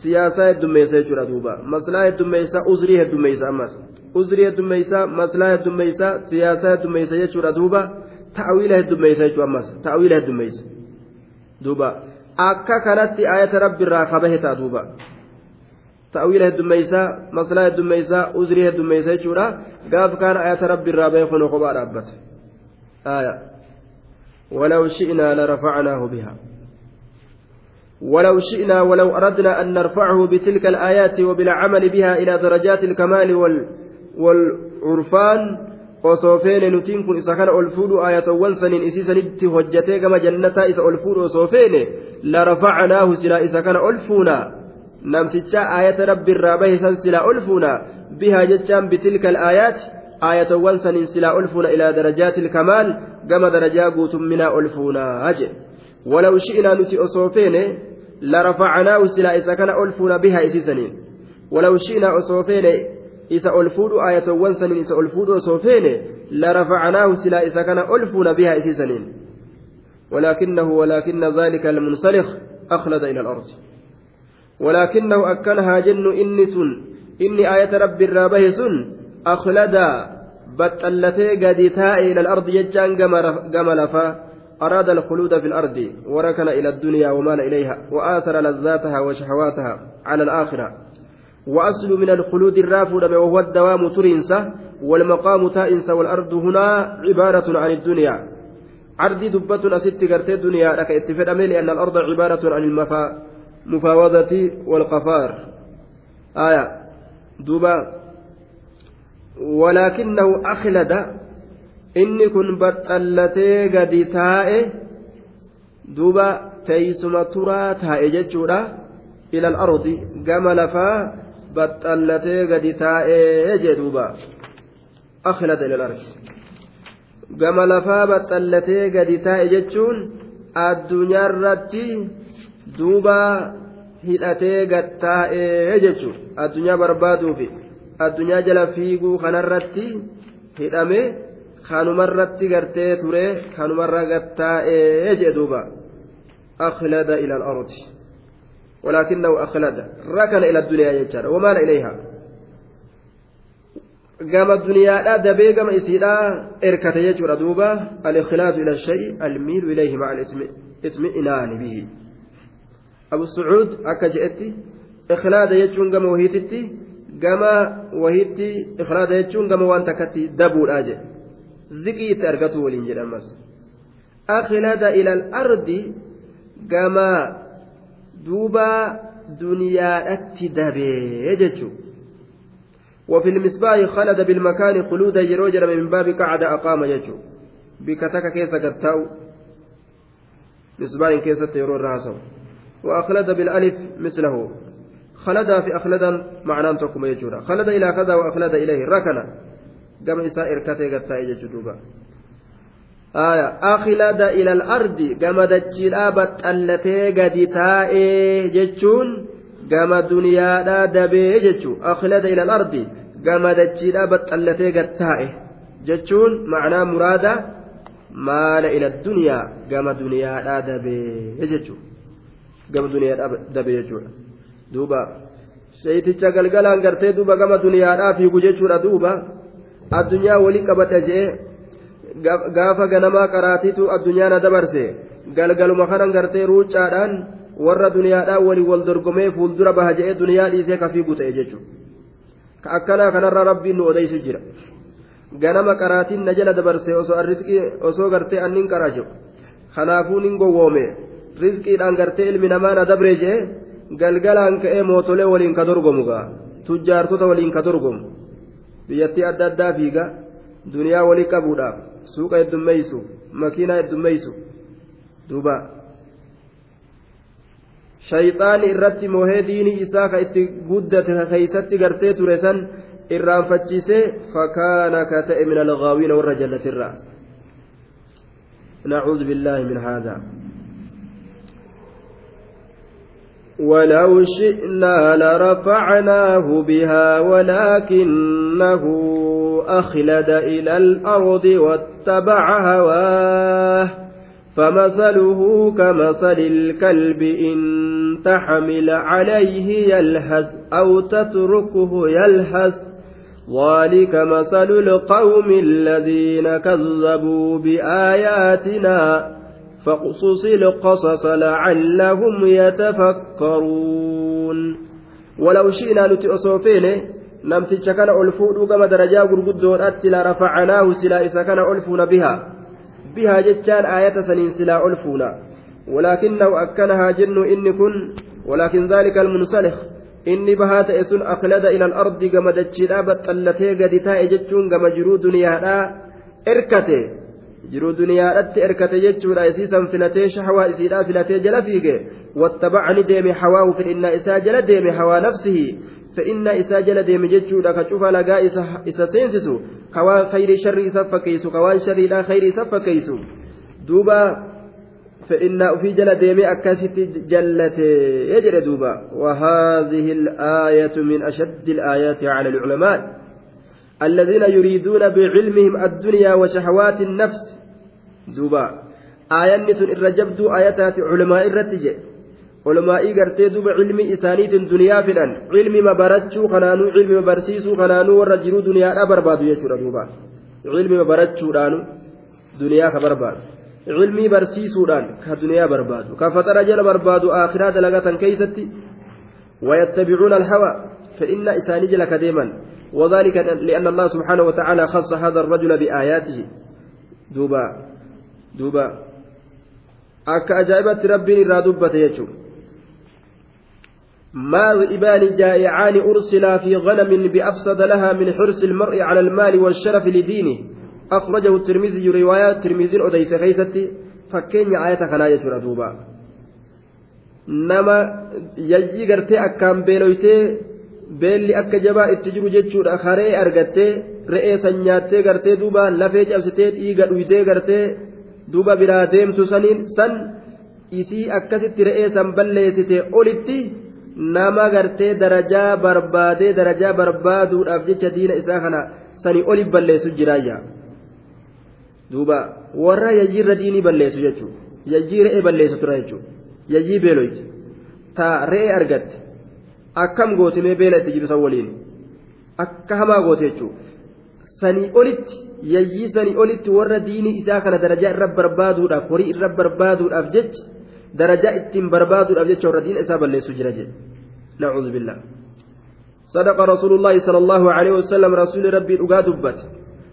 siyaasaa heddummeessa jechuudha duuba maslaa heddummeessa uzrii heddummeessa ammas uzrii heddummeessa maslaa heddummeessa ta'awiila heddummeessa jechuudha ammas ta'awiila heddummeessa duuba akka kanatti ayata rabbiirraa kabahe ta'a duuba. ta'wiila heddummeeysaa maslaa heddummeeysaa uzrii heddummeeysa jechuudha gaaf kaana ayata rabbi irraa beekun kophaa dhaabbate aya ولو شئنا لرفعناه بها ولو شئنا ولو أردنا أن نرفعه بتلك الآيات وبالعمل بها إلى درجات الكمال وال والعرفان وصوفين نتين كن إذا كان ألفود آية وانسن إسيسا نبت هجتي كما جنة إذا ألفود وصوفين لرفعناه سلا إذا كان ألفونا namticha aayata rabbi irraa bahe san silaa ol fuuna bihaa jechaan bitilka alaayaat aayatawwan saniin silaa ol fuuna ilaa darajaati ilkamaal gama darajaa guutumminaa ol fuunaa jedhe walaw shi'inaa nuti osoo feene larafacnaahu silaa isa kana ol fuuna bihaa isii saniin walaw shi'inaa osoo feene isa ol fuudhu aayatawwan saniin isa ol fuudhu osoo feene larafacnaahu silaa isa kana ol fuuna bihaa isii saniin. ولكنه ولكن ذلك المنسلخ أخلد إلى الأرض ولكنه أكنها جن إني سن إني آية رب الرابه سن أخلدا بطلتي قد إلى الأرض يجان قم لفا أراد الخلود في الأرض وركن إلى الدنيا ومال إليها وآثر لذاتها وشهواتها على الآخرة وأصل من الخلود الرافد وهو الدوام ترنسة والمقام تائنس والأرض هنا عبارة عن الدنيا. عردي دبة أست قرتي الدنيا لك اتفق لأن الأرض عبارة عن المفا مفاوضة والقفار. آية. دوبا ولكنه أخلد. إني كن بطلتي قد تائه. دوبا teeysuma turaa taa'e jechuudha ilal ardi gama lafaa baxxallatee gadi taa'ee jedhuuba akhlada ilal ardi gama lafaa baxxallatee gadi taa'e jechuun addunyaarratti duuba hidhatee gattaa'ee jechuun addunyaa barbaaduufi addunyaa jala fiiguu kanarratti hidhame kanumarratti gartee ture kanumarra gattaa'ee jee duuba akhlada ila al-ardi ولكنه أخلد ركن إلى الدنيا يجار ومال إليها قام الدنيا لا دبي قام إسيدا إركت يجور دوبا الإخلاد إلى الشيء الميل إليه مع الاطمئنان به je'etti ikhlaada jechuun gama wahiititti gama wahiitti ikhlaada jechuun gama waan takkatti dabuudha jedhe ziqii itti argatu waliin jedhamas akhlada ila al-ardi gama duuba duniyaadhatti dabee jechuudha وفي المصباح خلد بالمكان خلودا يروجر من باب قعد أقام يجو بكتك كيس قتاو مصباح كيس يرو الراسو وأخلد بالألف مثله خلد في أخلدا معناه تكم يجورا خلد إلى كذا وأخلد إليه ركنا قام إساء إركته قتاء يجدوبا إلى الأرض قام دجيلا بطلتي قد تائي جتشون قام دنيا لا دبي جتشو أخلد إلى الأرض gama dachiidhaa baxxallatee gattaa'e jechuun macnaa muraada maala ila duniyaa gama duniyaadhaa dabee jechuudha gama duniyaadhaa dabee jechuudha duuba sheeyticha galgalaan gartee duuba gama duniyaadhaa fiigu jechuudha duuba addunyaa walii qabadha jee gaafa ganamaa qaraatiitu addunyaa na dabarse galgaluma kanan gartee ruucaadhaan warra duniyaadhaa walii wal dorgomee fuuldura baha je'ee duniyaa dhiisee ka fiigu ta'e jechuudha. ka akkanaa kanarraa rabbiin nu odeysu jira ganama qaraatiin na jala dabarse osoo arrisqii osoo gartee annin qaraajo kanaafuu nin gowwoome rizqiidhaan gartee ilmi namaa na dabre jee galgalaan ka'ee mootolee waliin ka dorgomu gaa tujjaartota waliin ka dorgomu biyyattii adda addaa fiiga duniyaa walii qabuudhaaf suuqa heddummeeysu makiinaa heddummeeysu duuba shayxaani irratti moohee diinii isaa ka itti guddate keeysatti gartee ture san irraanfachiisee fakaana ka ta'e min alghaawiina warra jallatirraa نعوذ بالله من هذا ولو شئنا لرفعناه بها ولكنه أخلد إلى الأرض واتبع هواه فمثله كمثل الكلب إن تحمل عليه يلهث أو تتركه يلهث ذلك مثل القوم الذين كذبوا بآياتنا فاقصص القصص لعلهم يتفكرون. ولو شئنا نتأصوفين نمسك كان ألفود كما درجا غرغدون أتلا رفعناه سلا إذا كان ألفون بها بها جتان آية سنين سلا ألفونا. ولكنه أكنها جن إن كن ولكن ذلك المنسلخ. inni bahaa ta'e sun aqlada ila al-ardi gama dachiidhaa baxxallatee gadi taa'e jechuun gama jiruu jiruu duniyaadhatti erkate jechuudha isiisan filatee shahwaa isiidhaa filatee jala fiige wattabacni deeme hawaahu fedhinnaa isaa jala deeme hawaa nafsihi fedhinnaa isaa jala deeme jechuudha ka cufa lagaa isa seensisu ka waan khayrii sharrii isa fakkeessu ka waan sharriidhaa khayrii isa fakkeessu duuba فإن في جل ديمي أكاسيت جلت يجري دوبا وهذه الآية من أشد الآيات على العلماء الذين يريدون بعلمهم الدنيا وشهوات النفس. دوبا. آية نتن الرجبد آياتات علماء الرتجة علماء قرتي دوبا علمي إسانيت دنيا فلان علمي ما برتشو خنانو علمي ما برسيسو خنانو ورجلو دنيا أبربادو يجري دوبا. علمي ما برتشو دنيا barsiisuudhaan ka duniyaa barbaadu ka faxara jala barbaadu akhiraa dalagatan keeysatti ويتبعون الهوى فإن إساني جل كديما وذلك لأن الله سبحانه وتعالى خص هذا الرجل بآياته. دوبا دوبا. أكا أجابت ربي رادبة يجو. ما ذئبان جائعان أرسلا في غنم بأفسد لها من حرص المرء على المال والشرف لدينه. أخرجه الترمذي رواية ترمذي أديس خيستي فكين آية كنا يجرى دوبا. nama yayyii gartee akkaan beeloytee beelli akka jabaa itti jiru jechuudha. Haree argattee re'ee san nyaattee gartee duuba lafee cabsitee dhiiga dhuydee gartee duuba biraa deemtu saniin san isii akkasitti re'ee san balleessite olitti nama gartee darajaa barbaadee darajaa barbaaduudhaaf jecha diina isaa kana sanii oli balleessu jiraayya. duuba warra yajjiirra diinii balleessu jechuudha. Yajjii re'ee balleessu tura jechuudha. Yajjii beeloyti taa re'ee argatte akkam gootimee beela itti jiru san waliin akka hamaa goote jechuudha sanii olitti yayyii sanii olitti warra diinii isaa kana darajaa irra barbaaduudhaaf horii irra barbaaduudhaaf jecha darajaa ittiin barbaaduudhaaf jecha warra diina isaa balleessu jira jedhe billaa صدق رسول الله صلى الله عليه وسلم رسول ربي أقاد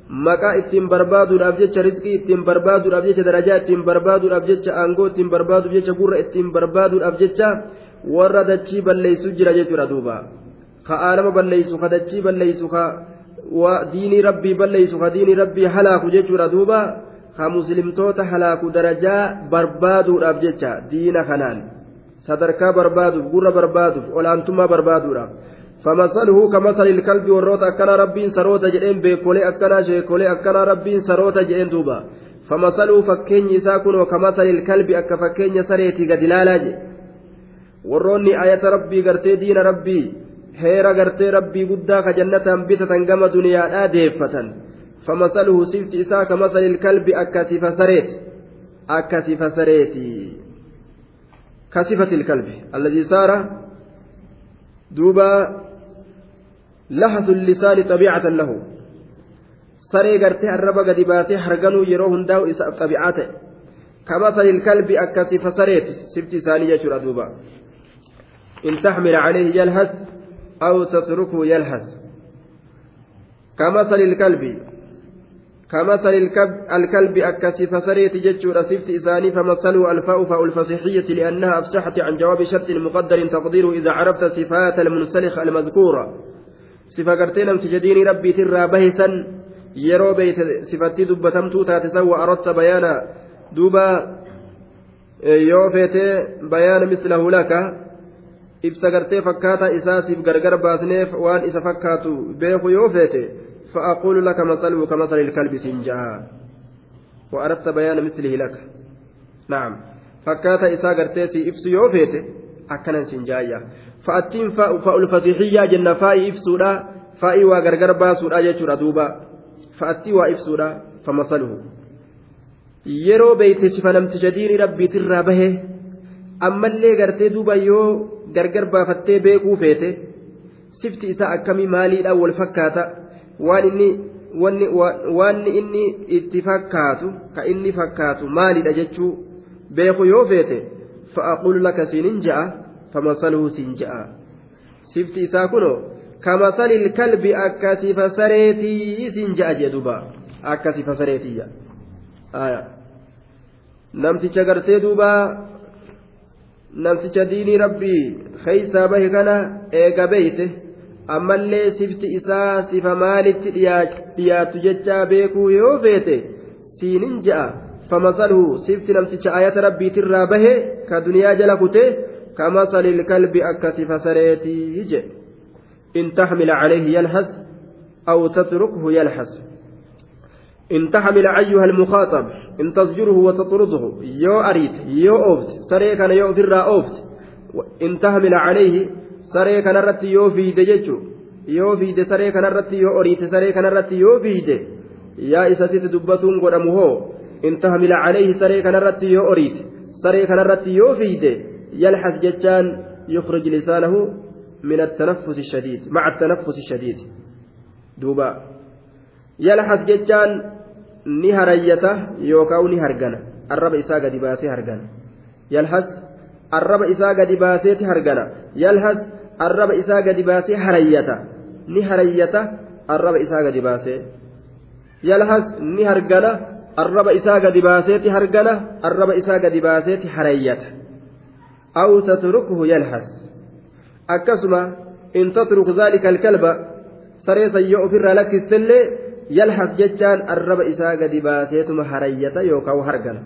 maqaa ittiin barbaaduudhaaf jecha rizqii ittiin barbaaduudhaaf jecha darajaa ittiin barbaaduudhaaf jecha aangoo ittiin barbaaduuf jecha gurra ittiin barbaaduudhaaf warra dachii balleessu jira jechuudha duuba ka aalama balleessu ka dachii balleessu ka diinii rabbii balleessu ka diinii rabbii halaaku jechuudha duuba ka muslimtoota halaaku darajaa barbaaduudhaaf jecha diina kanaan sadarkaa barbaaduuf gurra barbaaduuf olaantummaa barbaaduudhaaf. فمثله كمثل الكلب والروت أكنا ربين سروتا جئين بيكولي أكنا شيكولي أكنا ربين سروتا جئين دوبا فمثله فكين يساكن وكمثل الكلب أك فكين سريتي قد لالاج warroonni ayata rabbii gartee diina rabbii heera gartee rabbii guddaa ka jannatan bitatan gama duniyaadhaa deeffatan famasaluhu sifti isaa kamasali ilkalbi akka sifa sareeti akka sifa sareeti ka sifati ilkalbi alladii saara duuba lahasu lisaani xabiicatan lahu saree gartee arraba gadi baatee harganuu yeroo hundaa'u isaaf xabiicaa ta'e kamasali ilkalbi akka sifa sareeti sifti isaanii jechuudha duuba إن تحمل عليه يلهث أو تتركه يلهث. كمثل الكلب كمثل الكلب, الكلب أكسي فسريت جتشور سفت إساني فمثله الفاء فاء الفصيحية لأنها أفسحت عن جواب شرط مقدر تقديره إذا عرفت صفات المنسلخ المذكورة. صفة قرتين تجديني ربي ترى بهسا يرو بيت صفتي دبتمتو تاتسوى أردت بيانا. دوبا يوفيت بيان مثله لك. ibsa gartee fakkaataa isaasiif gargar baasneef waan isa fakkaatu beeku yoo feete fa'aquulu laka masaluhu kamasali ilkalbi siin ja'a وأردت بيان مثله لك نعم فكاتا إسا قرتيسي إفسو يوفيت أكنا سنجايا فأتين فاء الفصيحية جنة فاء إفسودا فاء وغرغر باسودا يجور دوبا فأتي وإفسودا فمثله yeroo beeyte sifa namticha diini rabbiitirraa bahe ammallee gartee duuba yoo gargar baafattee beekuu feete. Sifti isaa akkamii maaliidhaan wal fakkaata? Waan inni wanni inni itti fakkaatu ka inni fakkaatu maalidha jechuu? Beeku yoo feete fa'aaqulu laka siinin ja'a famasaluhu siin ja'a. Sifti isaa kunoo kamasalil kalbi akka sifa sareetii siin ja'a jedhuba akka sifa sareetiyya namticha gartee duubaa namticha diinii rabbii keeysaa bahe kana eega beeyte ammallee sifti isaa sifa maalitti dhiyaatu jechaa beekuu yoo feete siinin ja'a famasaluhu sifti namticha ayata rabbiitirraa bahe ka duniyaa jala kute كمثل الكلب أكسف سريتي يجي إن تحمل عليه يلهث أو تتركه يلهث إن تحمل أيها المخاطب أوفت سري كان يو فرا أوفت. إن تحمل عليه سري كان رت يو في دجتشو يو في د سري كان رت يو أريت سري كان رت يو في د يا إساتي دبتون قدمه إن تحمل عليه سري كان رت يو أريت سري كان رت يو في د يلحث جتان يخرج لسانه من التنفس الشديد مع التنفس الشديد. دوبا. يلحث جتان ni harayyata yookaan ni hargana arraba isaa gadi baasee hargana yalhas arraba isaa gadi baaseeti hargana yalhas arraba isaa gadi baasee harayyata ni harayyata arraba isaa gadi baasee yalhas ni hargana arraba isaa gadi baaseeti hargana arraba isaa gadi baaseeti harayyata aw tatrukuhu yalhas akkasuma in tatruk zaalika alkalba saree sayyoo ofirraa lakkistellee yalhas jechaan arraba isaa gadi baaseetuma harayyata yookaan hargana.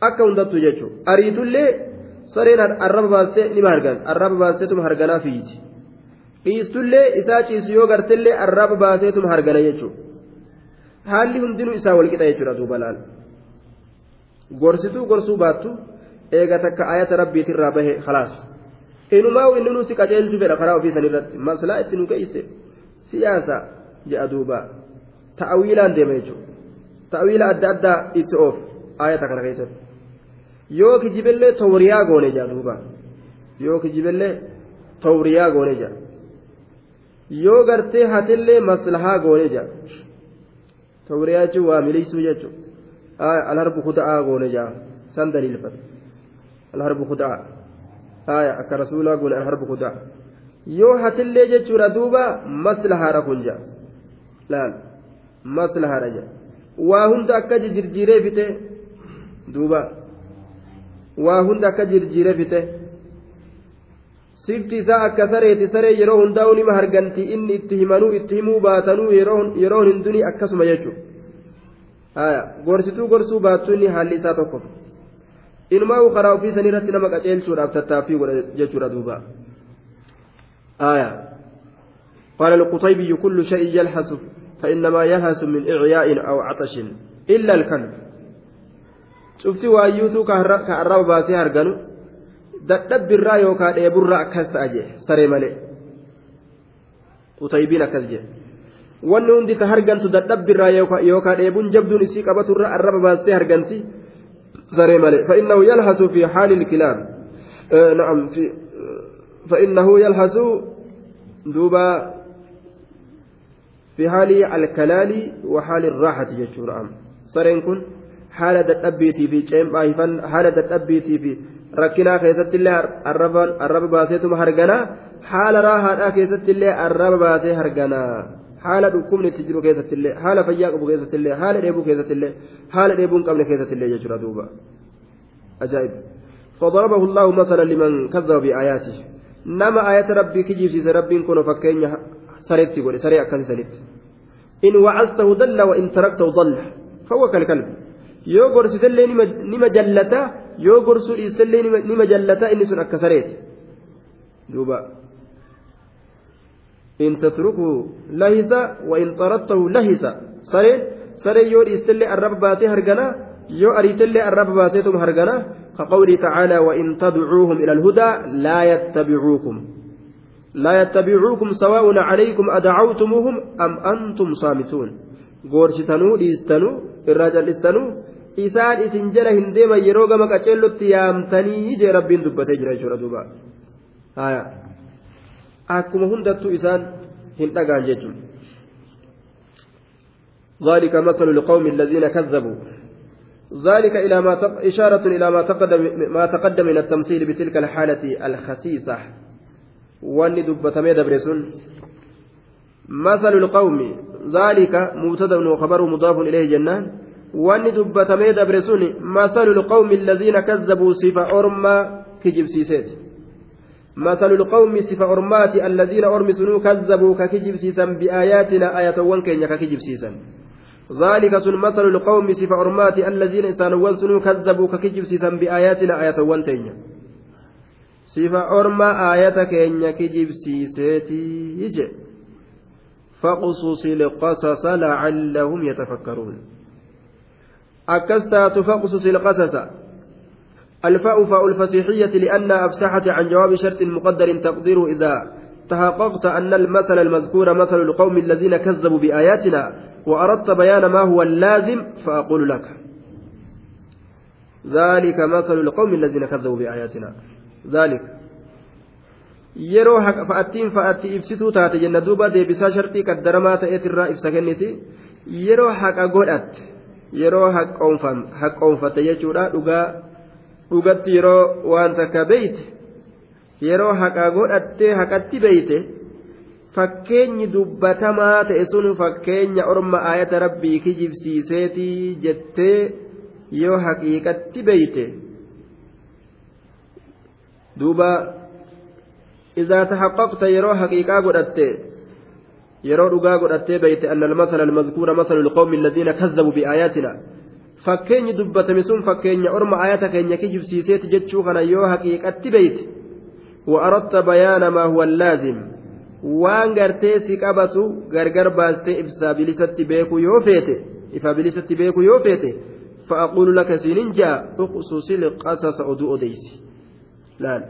Akka hundattu jechuun ariitullee sareen arraba baastee nima hargan arraba baasteetuma harganaa fiiti dhiistullee isaa ciisu yoo gartellee arraba baaseetuma hargana jechuudha haalli hundinuu isaa walqixa jechuudha duuba laal. Gorsituu gorsuu baattu eega takka ayata rabbiitirraa bahe khalaas inumaa inni nu si qaceelchu fedha karaa ofii sanirratti. Maslaa itti nu geesse siyaasa. Jedha duuba. Ta'awiilaan deema jechuudha ta'awiila adda addaa itti oof ayata kana keessatti. Yoo kijibellee tawriyaa goone jedha duuba. Yoo kijibellee tawriyaa goone jedha yoo gartee hatillee maslahaa goone jedha tawriyaa jechuun waa miliisuu jechuudha alharbu kuda'aa goone jedha san daliilfata alharbu kuda'aa akka rasuulaa goone alharbu kuda'aa yoo hatillee jechuudha duuba maslahaadha kun jedha laal maslahaadha jedha waa hunda akka jirjiiree fite duuba waa hunda akka jirjiiree fite sifti isaa akka sareeti saree yeroo hundaa'u nima harganti inni itti himanuu itti himuu baatanuu yeroo hinduni akkasuma jechuudha gorsituu gorsuu baattu inni haalli isaa tokko inumaa karaa ofii sanii irratti nama qaceelchuudhaaf tattaaffii godha jechuudha duuba. قال القطيبي كل شيء يلحس فإنما يلحس من إعياء أو عطش إلا الكلب شفتي وايوتو كأراب باسي dadhabbi irraa yookaan dheeburraa akkas ta'a jee saree malee qutaybiin akkas jee wanni hundi ta hargantu dadhabbi irraa yookaan dheebuun jabduun isii qabatu irraa arraba baastee harganti saree malee fa'innahu yalhasu fi haali ilkilaab na'am fi فإنه يلحس دوبا في حال الكلال وحال الراحة جتشور أم سرين كن حالة التأبيتي في شيم بايفن حالة التأبيتي في ركنا كيست الله الرب الرب باسيتم هرجنا حال راحة كيست الله الرب باسي dhukkubni itti jiru keessatti illee haala fayyaa qabu keessatti illee haala dheebuu keessatti illee haala dheebuu hin qabne keessatti illee jechuudha duuba ajaa'ib فضربه الله مثلا لمن كذب بآياته nama ayata rabbii kijibsiise rabbiin kun fakkeenya akkasii sanitti in wacaztahu dalla wa in taraktahu dalla fahuwa kalkalbi yoo gorsitellee nima jallata yoo gorsuu dhiistellee nima jallata inni sun akka sareeti duuba in tatrukuu lahisa wa in taraktahu lahisa sareen saree yoo dhiistellee arraba baatee harganaa yoo ariitellee arraba baateetuma harganaa كقوله تعالى وإن تدعوهم إلى الهدى لا يتبعوكم لا يتبعوكم سواء عليكم أدعوتموهم أم أنتم صامتون. غورشتنو ديستنو الرجل isaan isin jala hin deeman yeroo gama qaceellotti yaamtanii jee rabbiin dubbatee jira jechuudha duuba haya akkuma hundattuu isaan hin dhagaan jechuudha ذلك مثل القوم الذين كذبوا. ذلك إلى ما تق... إشارة إلى ما تقدم ما تقدم من التمثيل بتلك الحالة الخسيسة. وأن دبتمي دبرسون مثل القوم ذلك مبتدأ وخبر مضاف إليه جنان وأن دبتمي دبرسون مثل القوم الذين كذبوا صفة أرما كجب سيسيت مثل القوم صفة أرمات الذين أرمسنوا كذبوا ككجب سيسا بآياتنا آية وانكين ككجب سيسا ذلك سن مثل القوم سف أرمات الذين إسانوان سنو كذبوا ككجب سيسان بآياتنا آية وانتين أرما آية كينيا كجب سيسيتي يجي فقصص القصص لعلهم يتفكرون أكستا تفقصص القصص الفاء فاء الفسيحية لأن أفسحت عن جواب شرط مقدر تقديره إذا تحققت أن المثل المذكور مثل القوم الذين كذبوا بآياتنا وأردت بيان ما هو اللازم فأقول لك ذلك مثل القوم الذين كذبوا بآياتنا ذلك yeroo fa'attiin fa'atti ibsituu taate jenna duuba deebisaa sharxii qaddaramaa ta'eetirraa ibsa kenniti yeroo haqa godhatte yeroo haqqoonfatte jechuudha dhugaa dhugatti yeroo waan takka beeyte yeroo haqa godhattee haqatti beeyte fakkeenyi dubbatamaa ta'e sun fakkeenya orma ayata rabbii kijibsiiseetii jettee yoo haqiiqatti beeyte duuba إذا تحققت يرو حقيقة قدرت يرو رقا قدرت بيت أن المثل المذكور مثل القوم الذين كذبوا بآياتنا فكين دبت مسون فكين أرم آياتك إن يكجب سيسيت جتشوخنا يو حقيقة بيت وأردت بيان ما هو اللازم waan gartee si qabatu gargar baastee ibsaa bilisatti beeku yoo feete ifa bilisatti beeku yoo feete fa'aquulu laka siinin jaa uqsusil qasasa oduu odeysi Laal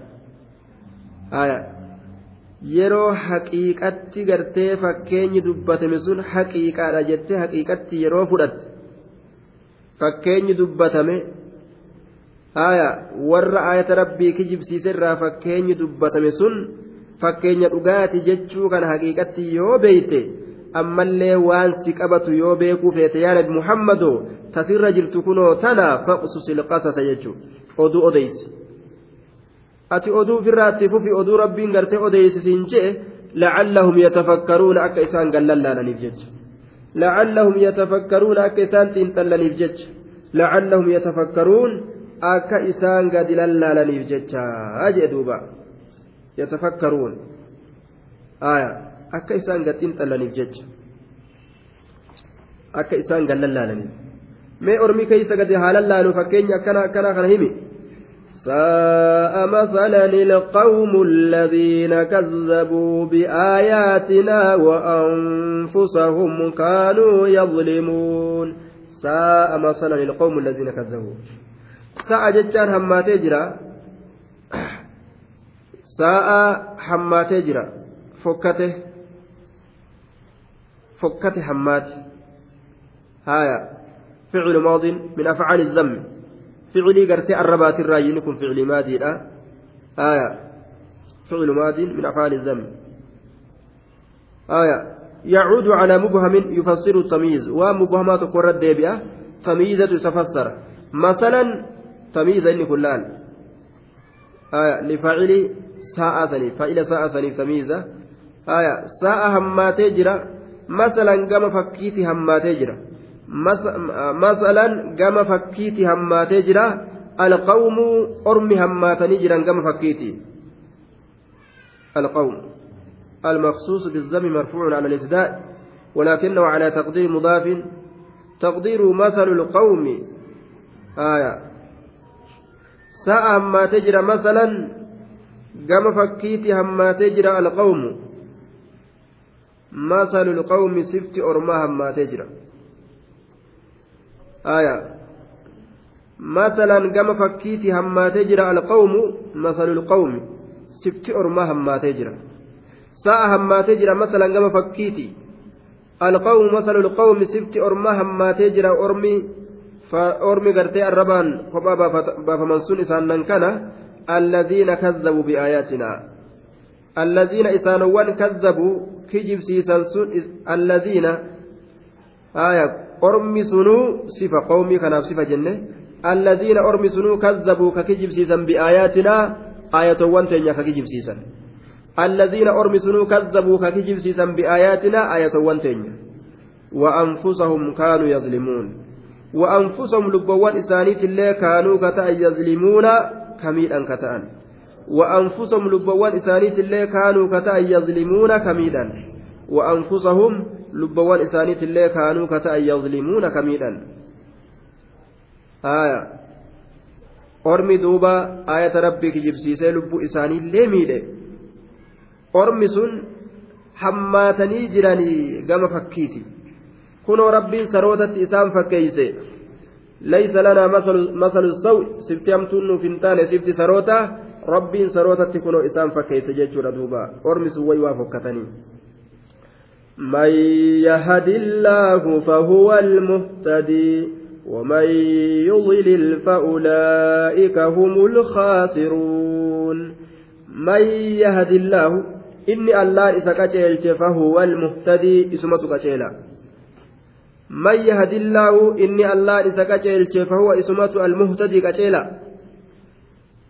yeroo haqiiqatti gartee fakkeenyi dubbatame sun haqiiqaadha jettee haqiiqatti yeroo fudhatte. Fakkeenyi dubbatame. Haya warra ayata rabbii kijibsiise irraa fakkeenyi dubbatame sun fakkeenya dhugaati jechuu kana haqiiqatti yoo beeyte ammallee waan si qabatu yoo beekuu feete yaa nabi muhammadoo tasirra jirtu kunoo tana faqsusil qasasa jechuu. Oduu odeysi ati oduu ofirraa itti fufi oduu rabbiin gartee odeessisiin jee lacallahum yatafakkaruuna akka isaan gallallaalaniif jecha. Lacallahum yatafakkaruuna akka isaan xiinxallaniif jecha. Lacallahum yatafakkaruun akka isaan gadi lallaalaniif jecha jee duuba. Yatafakkaruun. Akka isaan gad xiinxallaniif jecha. Akka isaan gallallaalaniif. Mee ormi keeysa gadi haalallaalu fakkeenya akkana akkana kana himi. ساء مثلا القوم الذين كذبوا بآياتنا وأنفسهم كانوا يظلمون. ساء مثلا القوم الذين كذبوا. ساء جتان هماتي جرا. ساء هماتي جرا. فكته. فكته هماتي هايا. فعل ماض من أفعال الذم فعلي قرتي الربات الراجل يكون فعل ماضي لا. آية. فعل ماض من أفعال الذم آية. يعود على مبهم يفسر التمييز. ومبهمات قرة ديبئة تمييزة تفسر. مثلا تمييز إن كلان. آية. لفاعل ساعة سني فاعل ساعة سني تمييزة. آية. ساعة هماتي جرا مثلا كما فكيتي هماتي جرا masalan gama fakkiiti hammaatee jira alqawmu ormi hammaatanii jiran gama fakkiiti القوم. المخصوص بالذم مرفوع على الإسداء ولكنه على تقدير مضاف. تقدير مثل القوم. آية. ساعة ما تجرى مثلا قام فكيتي هما تجرى القوم. مثل القوم سفت أرماها ما تجرى آية. مثلا كما فكيتي هما تجرى القوم مثل القوم. سبت أرما هما تجرى ساعة هما تجرى مثلا كما فكيتي. القوم مثل القوم. سبت أرما هما تجرى أرمي. فأرمي قرتي الربان. بافمن سن إسانا كان الذين كذبوا بآياتنا. الذين إسانوان كذبوا. كجب سيسان الذين. آية. Ormi sunuu sifa qawmii kanaaf sifa jenne alladiina ormi sunuu kazzabuu ka kijibsiisan biaayaatinaa aayatowwan teenya ka kijibsiisan sunuu kazzabuu ka kijibsiisan biaayaatinaa aayatowwan teenya وأنفسهم كانوا يظلمون وأنفسهم لبوان إسانيت الله كانوا كتأ يظلمون كميدا كتأن وأنفسهم لبوان إسانيت الله كانوا كتأ يظلمون كميدا وأنفسهم lubbawwan isaaniitillee kaanuu kata'an yazlimuuna kamiidhan haya ormi duuba ayata rabbii kijibsiisee lubbuu isaaniillee miidhe ormi sun hammaatanii jiranii gama fakkiiti kunoo rabbiin sarootatti isaan fakkeeyse laysa lanaa masalu sawi sifti hamtuun nuuf hin taane sifti saroota rabbiin sarootatti kunoo isaan fakkeeyse jechuudha duuba ormi sun way waa fokkatanii من يهد الله فهو المهتدي ومن يضلل فأولئك هم الخاسرون. من يهد الله إني الله إسا فهو المهتدي إسمة كتيلا من يهد الله إني الله إسا فهو إسمة المهتدي كتيلا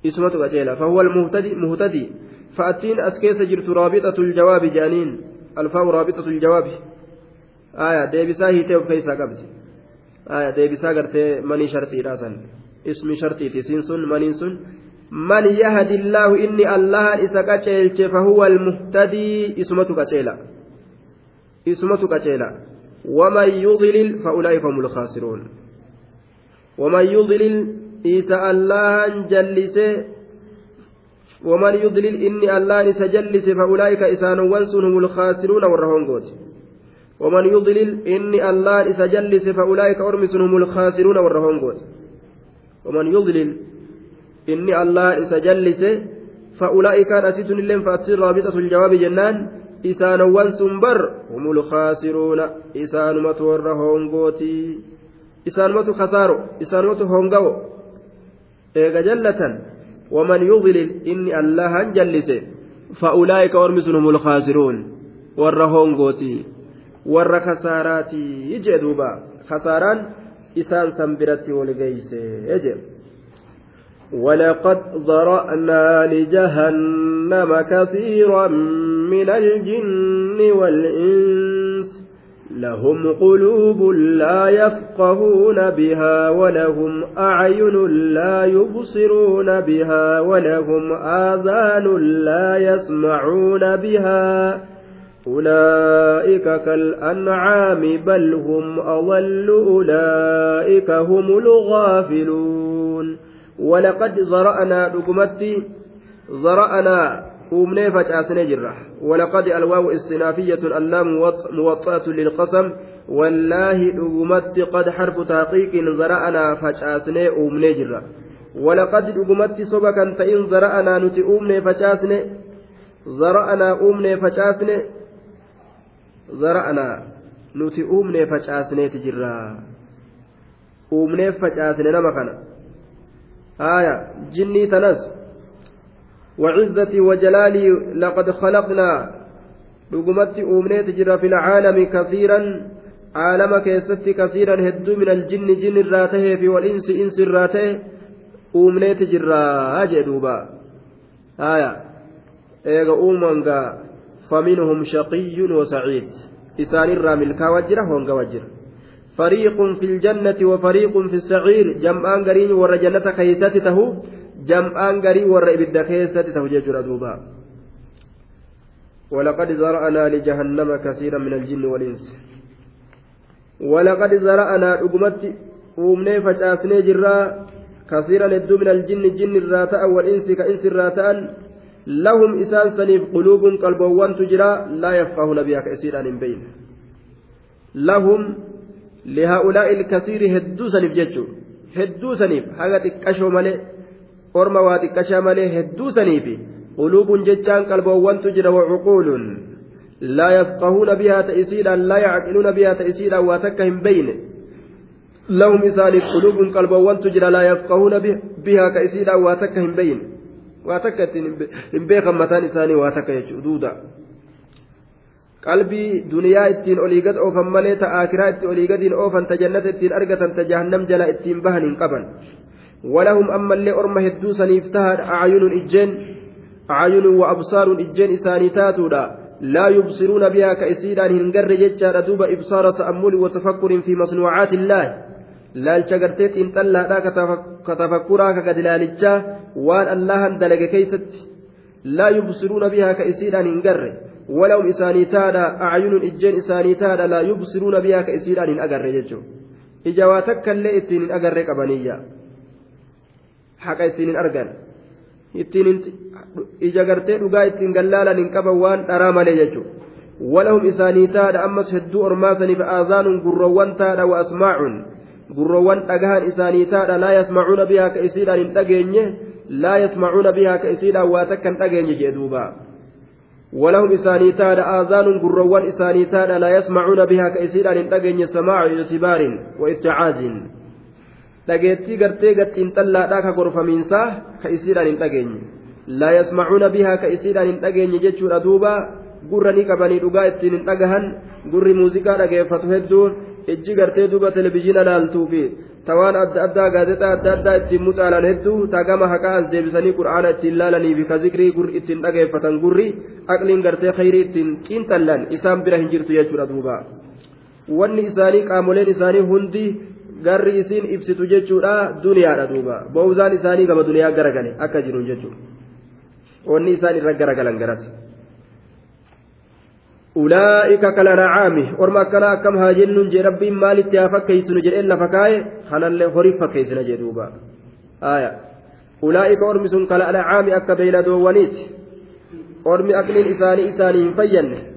إسمة كتيلا فهو المهتدي مهتدي. فأتين أسكيس جرت رابطة الجواب جانين. الفاء رابطة الجواب. آية ديبسا هيتي وكيسا قبض. آية ديبسا قرتي مني شرطي راسا. اسم شرطي تسين سن مني سن. من يهد الله إني الله إسا كتشيل فهو المهتدي. اسمتك كتشيلا اسمتك كتشيلا ومن يضلل فأولئك هم الخاسرون. ومن يضلل إيسا الله جلسه ومن يضلل إني الله سجلس فأولئك إسان هم الخاسرون والرهونغوت ومن يضلل إني الله سجلس فأولئك هم الخاسرون والرهونغوت ومن يضلل إني الله سجلس فأولئك أسيت لهم فأتصير رابطة الجواب جنان. إسان بر هم الخاسرون. إسان متو الرهونغوتي إسان متو خسارو. إسان متو هونغو إيغا جلة. ومن يضلل إني الله جلس فأولئك أرمسهم الخاسرون. والرهون قوتي warra kasaaraati jee duuba kasaaraan isaan san biratti wal geeyse jee ولقد ذرأنا لجهنم كثيرا من الجن والإنس. لهم قلوب لا يفقهون بها ولهم أعين لا يبصرون بها ولهم آذان لا يسمعون بها. أولئك كالأنعام بل هم أضل أولئك هم الغافلون. ولقد ذرأنا رقمتي ذرأنا أمني فجأسني جرة ولقد الواو استنافية اللام موطأة للقسم والله رقمتي قد حرف تحقيق ذرأنا فجأسني أمني جرة ولقد رقمتي سبكا فإن ذرأنا نتي أمني فجأسني ذرأنا أمني zara'anaa nuti uumnee facaasneeti jirra. Uumneef facaasne nama kana. آية جني تنس وعزتي وجلالي لقد خلقنا fi lcaalami kasiiran caalama keessatti kasiiran hedduu min aljinni jin irraa tahee fi walinsi insi irraa ta'e uumneeti jirraa jee duuba haya eega uumangaa faminhum shaqiyyun wasaciid isaanirraa milkaawaa jira hongawa jira فريق في الجنة وفريق في السعير جمعان قرين ور جنة كيسات قرين ور إبدا كيسات تهو جيجر دوبا. ولقد زرعنا لجهنم كثيرا من الجن والإنس. ولقد زرعنا أقمت أمني فجأسني جرا كثيرا الدو من الجن الجن الراتاء والإنس كإنس الراتاء. لهم إسان سنيف قلوب قلبوان تجرا لا يفقهون بها كأسيرا بين. لهم لهؤلاء الكثير هدو سنيف جتشو هدو سنيف. حاجة تكشو مالي أرما واتكشا مالي هدو سنيف قلوب جتشان قلبوان تجرا وعقول لا يفقهون بها تأسيرا لا يعقلون بها تأسيرا واتكهم بين لهم إسان قلوب قلبوان تجرا لا يفقهون بها كأسيرا واتكهم بين waa takka ittiin hin beekan mataan isaanii waa takka jechuudha duuda qalbii duniyaa ittiin olii gad oofan malee ta akiraa itti olii gadiin oofan ta ittiin argatan ta jala ittiin bahan hin qaban orma hedduu saniif tahaadha acyunun ijjeen acyunun wa absaaruun ijjeen isaanii taatuudha لا يبصرون بها كأسيران هنجر جتشا دوبا إبصار تأمل وتفكر في مصنوعات الله allahan dalage keeysatti laa yubsiruuna bihaa ka isiidhaan hin garre walahum isaanii taadha acyunun ijjeen isaanii taadha laa yubsiruuna bihaa ka isiidhaan hin agarre jechuu ija waa takkaillee ittiin hin agarre qabaniyya haqa ittiin hin argan ittiin ija gartee dhugaa ittiin gallaalan hin qaban waan dharaa malee jechuu walahum isaanii taadha ammas hedduu ormaasaniif aazaanun gurroowwan taadha wa asmaacun gurroowwan dhagahan isaanii taadha laa yasmacuuna bihaa ka isiidhaan hin dhageenye laa yasmacuuna bihaa ka isiidhaan waa takka hin dhageenye jee duuba ولهم إساني تاد آذان قروان إساني تاد لا يسمعون بها كإسيرا إن سماع اعتبار واتعاز dhageettii gartee gattiin xallaadhaa ka gorfamiinsaa ka isiidhaan hin dhageenye. Laa yasmacuuna bihaa ka isiidhaan hin dhageenye jechuudha duuba. Gurra ni qabanii dhugaa ittiin hin dhagahan. Gurri muuziqaa dhageeffatu hedduun ijji gartee duuba televizhiina laaltuu fi tawaan adda addaa gaazexaa adda addaa ittiin mucaalan hedduu taagama haqaa as deebisanii qura'aana ittiin laalanii fi ka zikrii ittiin dhageeffatan gurri aqliin gartee khayrii ittiin xiinxallan isaan bira hin jirtu jechuudha duuba. Wanni isaanii qaamoleen isaanii hundi garri isiin ibsitu jechuudha duniyaadha duuba. Bowzaan isaanii gama duniyaa garagale akka jiruun jechuudha. Wanni isaan irra garagalan garate. أولئك كالأنعام أرما كنا كم هاجن جي ربي مالك يا فكيسن جي إلا فكاي خنا اللي خريف فكيسن جي دوبا آية أولئك أرمسون كالأنعام أكا بين دوانيت أرمي أكلين إساني إساني فين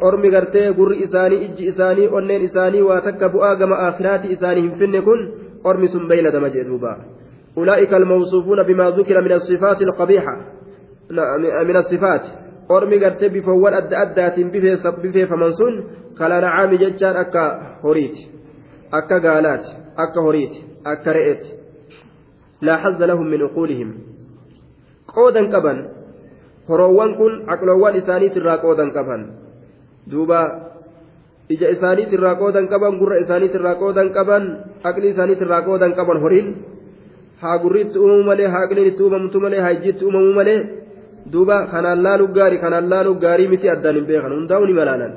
ormi gartee gurri isaanii ijji isaanii onneen isaanii waa takka bu'aa gama aakhiraati isaanii hin finne kun ormi sun beeyladama jee duuba ulaa'ika almawsuufuuna bimaa dukira min asifaati alqabiixa min asifaati ormi gartee bifawwan adda addaatiin bifeeffaman sun kalanacaami jechaan akka horiiti akka gaalaati akka horiiti akka re'eeti laa hazza lahum min uquulihim qoodan qaban horoowwan kun aqloowwan isaaniitirraa qoodan qaban duuba ija isaaniitirraa qoodan qaban gurra isaaniitirraa qoodan qaban aqli isaaniitirraa qoodan qaban horiin haa gurriitti uumamuu malee haa aqliin itti uumamtu malee haa ijjiitti uumamuu malee duuba kanaan laaluu gaarii kanaan laaluu gaarii miti addaan hin beekan hundaa'u ni malaalan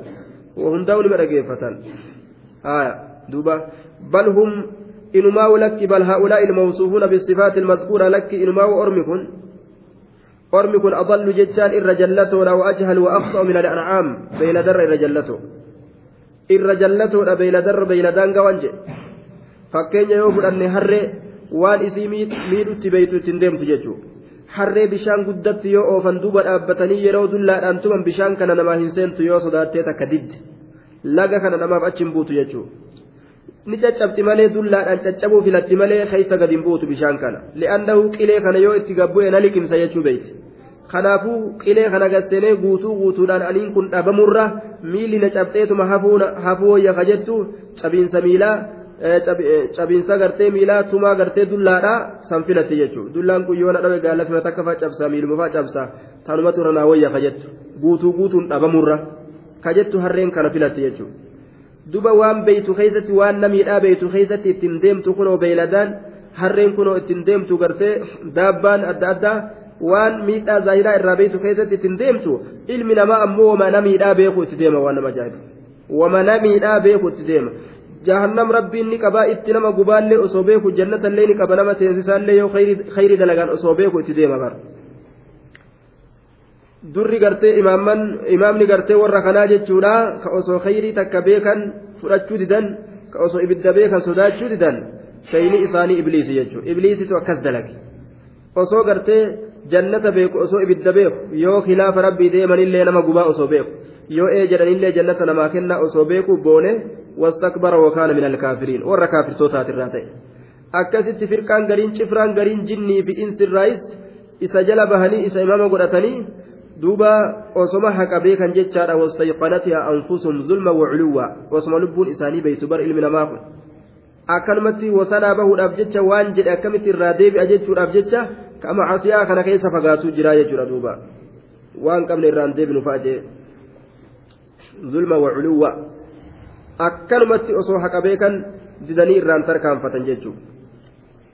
وهنداو لما رقيفة آية دوبا بل هم إنما لك بل هؤلاء الموصوفون بالصفات المذكورة لك إنما أرمكن أرمكن أضل جتان إن رجلته لو أجهل وأخطأ من الأنعام بين در إن رجلته إن رجلته بين در بين fudhanne harree waan isii miidhutti beeytu ittiin deemtu jechuudha harree bishaan guddatti yoo oofan duuba dhaabbatanii yeroo dullaadhaan tuman bishaan kana namaa hin seentu yoo sodaattee takka didde laga kana namaaf achi hin buutu jechuudha. Ni caccabti malee dullaadhaan caccabuu filatti malee keessa gadi hin buutu bishaan kana li'aannahu qilee kana yoo itti gabbu'e na liqimsa jechuu beeyti kanaafuu qilee kana gasteenee guutuu guutuudhaan aniin kun dhabamurra miilli na cabxeetuma hafuu wayya jettu cabiinsa miilaa cabiinsa gartee miilaa tumaa gartee dullaadha san filatti jechuudha dullaan kun yoo na dhabe gaallatuma takka faa cabsaa miiluma faa cabsaa tanumatu irra naa wayya kajettu guutuu guutuun dhabamurra kajettu harreen kana filatti jechuudha duba waan beeytu keessatti waan namiidhaa beeytu keessatti ittiin deemtu kunoo beeyladaan harreen kunoo ittiin deemtu gartee daabbaan adda addaa waan miidhaa zaahiraa irraa beeytu keessatti ittiin deemtu ilmi namaa ammoo wama namiidhaa beeku itti deema waan nama ajaa'ibu wama namiidhaa beeku itti deema. jahannam rabbiin ni qabaa itti nama gubaallee osoo beeku jannatallee ni qaba nama seensisaallee yoo khayri dalagaan osoo beeku itti deema bara durri gartee imaamni gartee warra kanaa jechuudha ka osoo khayrii takka beekan fudhachuu didan ka osoo ibidda beekan sodaachuu didan shayni isaanii ibliisi jechuudha ibliisitu akkas dalage osoo gartee jannata beeku osoo ibidda beeku yoo khilaafa rabbii deemanillee nama gubaa osoo beeku yoo ee jedhanillee jannata namaa kennaa osoo beeku boone وكان من الكافرين ورا كافر توتات الراتي akkasitti firqaan gariin cifraan gariin jinnii fi insi irraayis isa jala bahanii isa imama godhatanii duuba osoma haqa beekan jechaadha wastayqanatiha anfusum zulma waculuwa osoma lubbuun isaanii beeytu bar ilmi namaa kun akkanumatti wasanaa bahuudhaaf jecha waan jedhe akkamitti irraa deebi'a jechuudhaaf jecha kama casiyaa kana keessa fagaatuu jira jechuudha duuba waan qabne irraan deebinu fa'a jee zulma waculuwa akkanumatti osoo haqa beekan didanii irraan tarkaanfatan jechuudha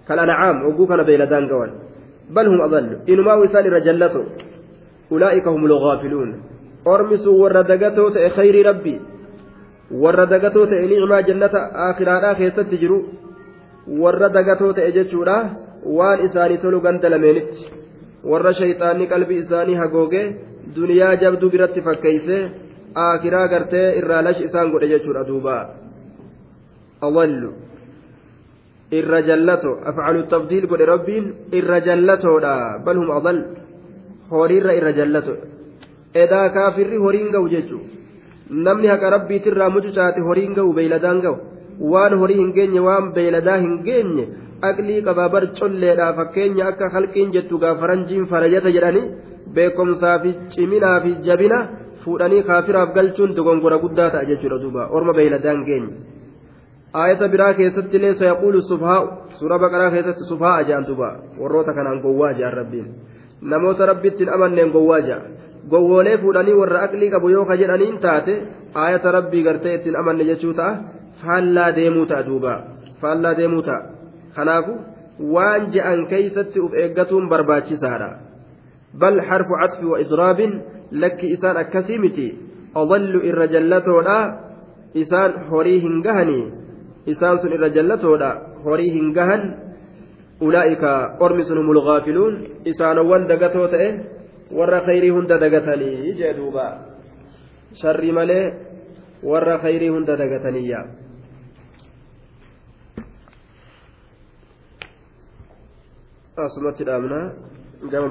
kal'ancaam oguu kana beeyladaan gawan bal hum adallu inumaa isaan irra jallato rabbii warra dagatoo ta'e ni'imaa jannata aakiraadhaa keessatti jiru warra dagatoo ta'e jechuudha waan isaanii tolu ganda lameenitti warra shayxaanni qalbii isaanii hagoogee duniyaa jabduu biratti fakkeeysee aakiraa gartee irraa lash isaan godhe jechuudha duuba awallu irra jallato afcalu tabdiil godhe rabbiin irra jallatoodha bal hum adal horiirra irra jallato edaa kaafirri horiin ga'u jechuu namni haqa rabbiitirraa mucucaate horiin ga'u beeyladaan ga'u waan horii hin geenye waan beeyladaa hin geenye aqlii qabaa bar colleedha fakkeenya akka halqiin jettu gaafaranjiin farajata jedhanii beekomsaa fi ciminaa fi jabina fuudhanii kaafiraaf galchuun dogongora guddaa ta'a jechuudha duuba orma beeyladaan geenye aayata biraa keessatti illee sayaquulu sufhaa'u suura baqaraa keessatti sufhaa'a jedhan duuba warroota kanaan gowwaa jedhan namoota rabbittiin amanneen gowwaa jedha gowwoolee fuudhanii warra aqlii qabu yoo ka jedhaniin taate aayata rabbii gartee ittiin amanne jechuu ta'a faallaa deemuu ta'a duuba faallaa deemuu ta'a kanaafu waan je'an keeysatti uf eeggatuun barbaachisaadha bal harfu catfi wa idraabin lakki isaan akkasii miti adallu irra jallatoodha isaan horii hin gahanii isaan sun irra jallatoodha horii hin gahan sun humul gaafiluun isaanowwan dagatoo ta'e warra khayrii hunda dagatanii jee duuba sharri malee warra khayrii hunda dagataniyya asumatti dhaabna gama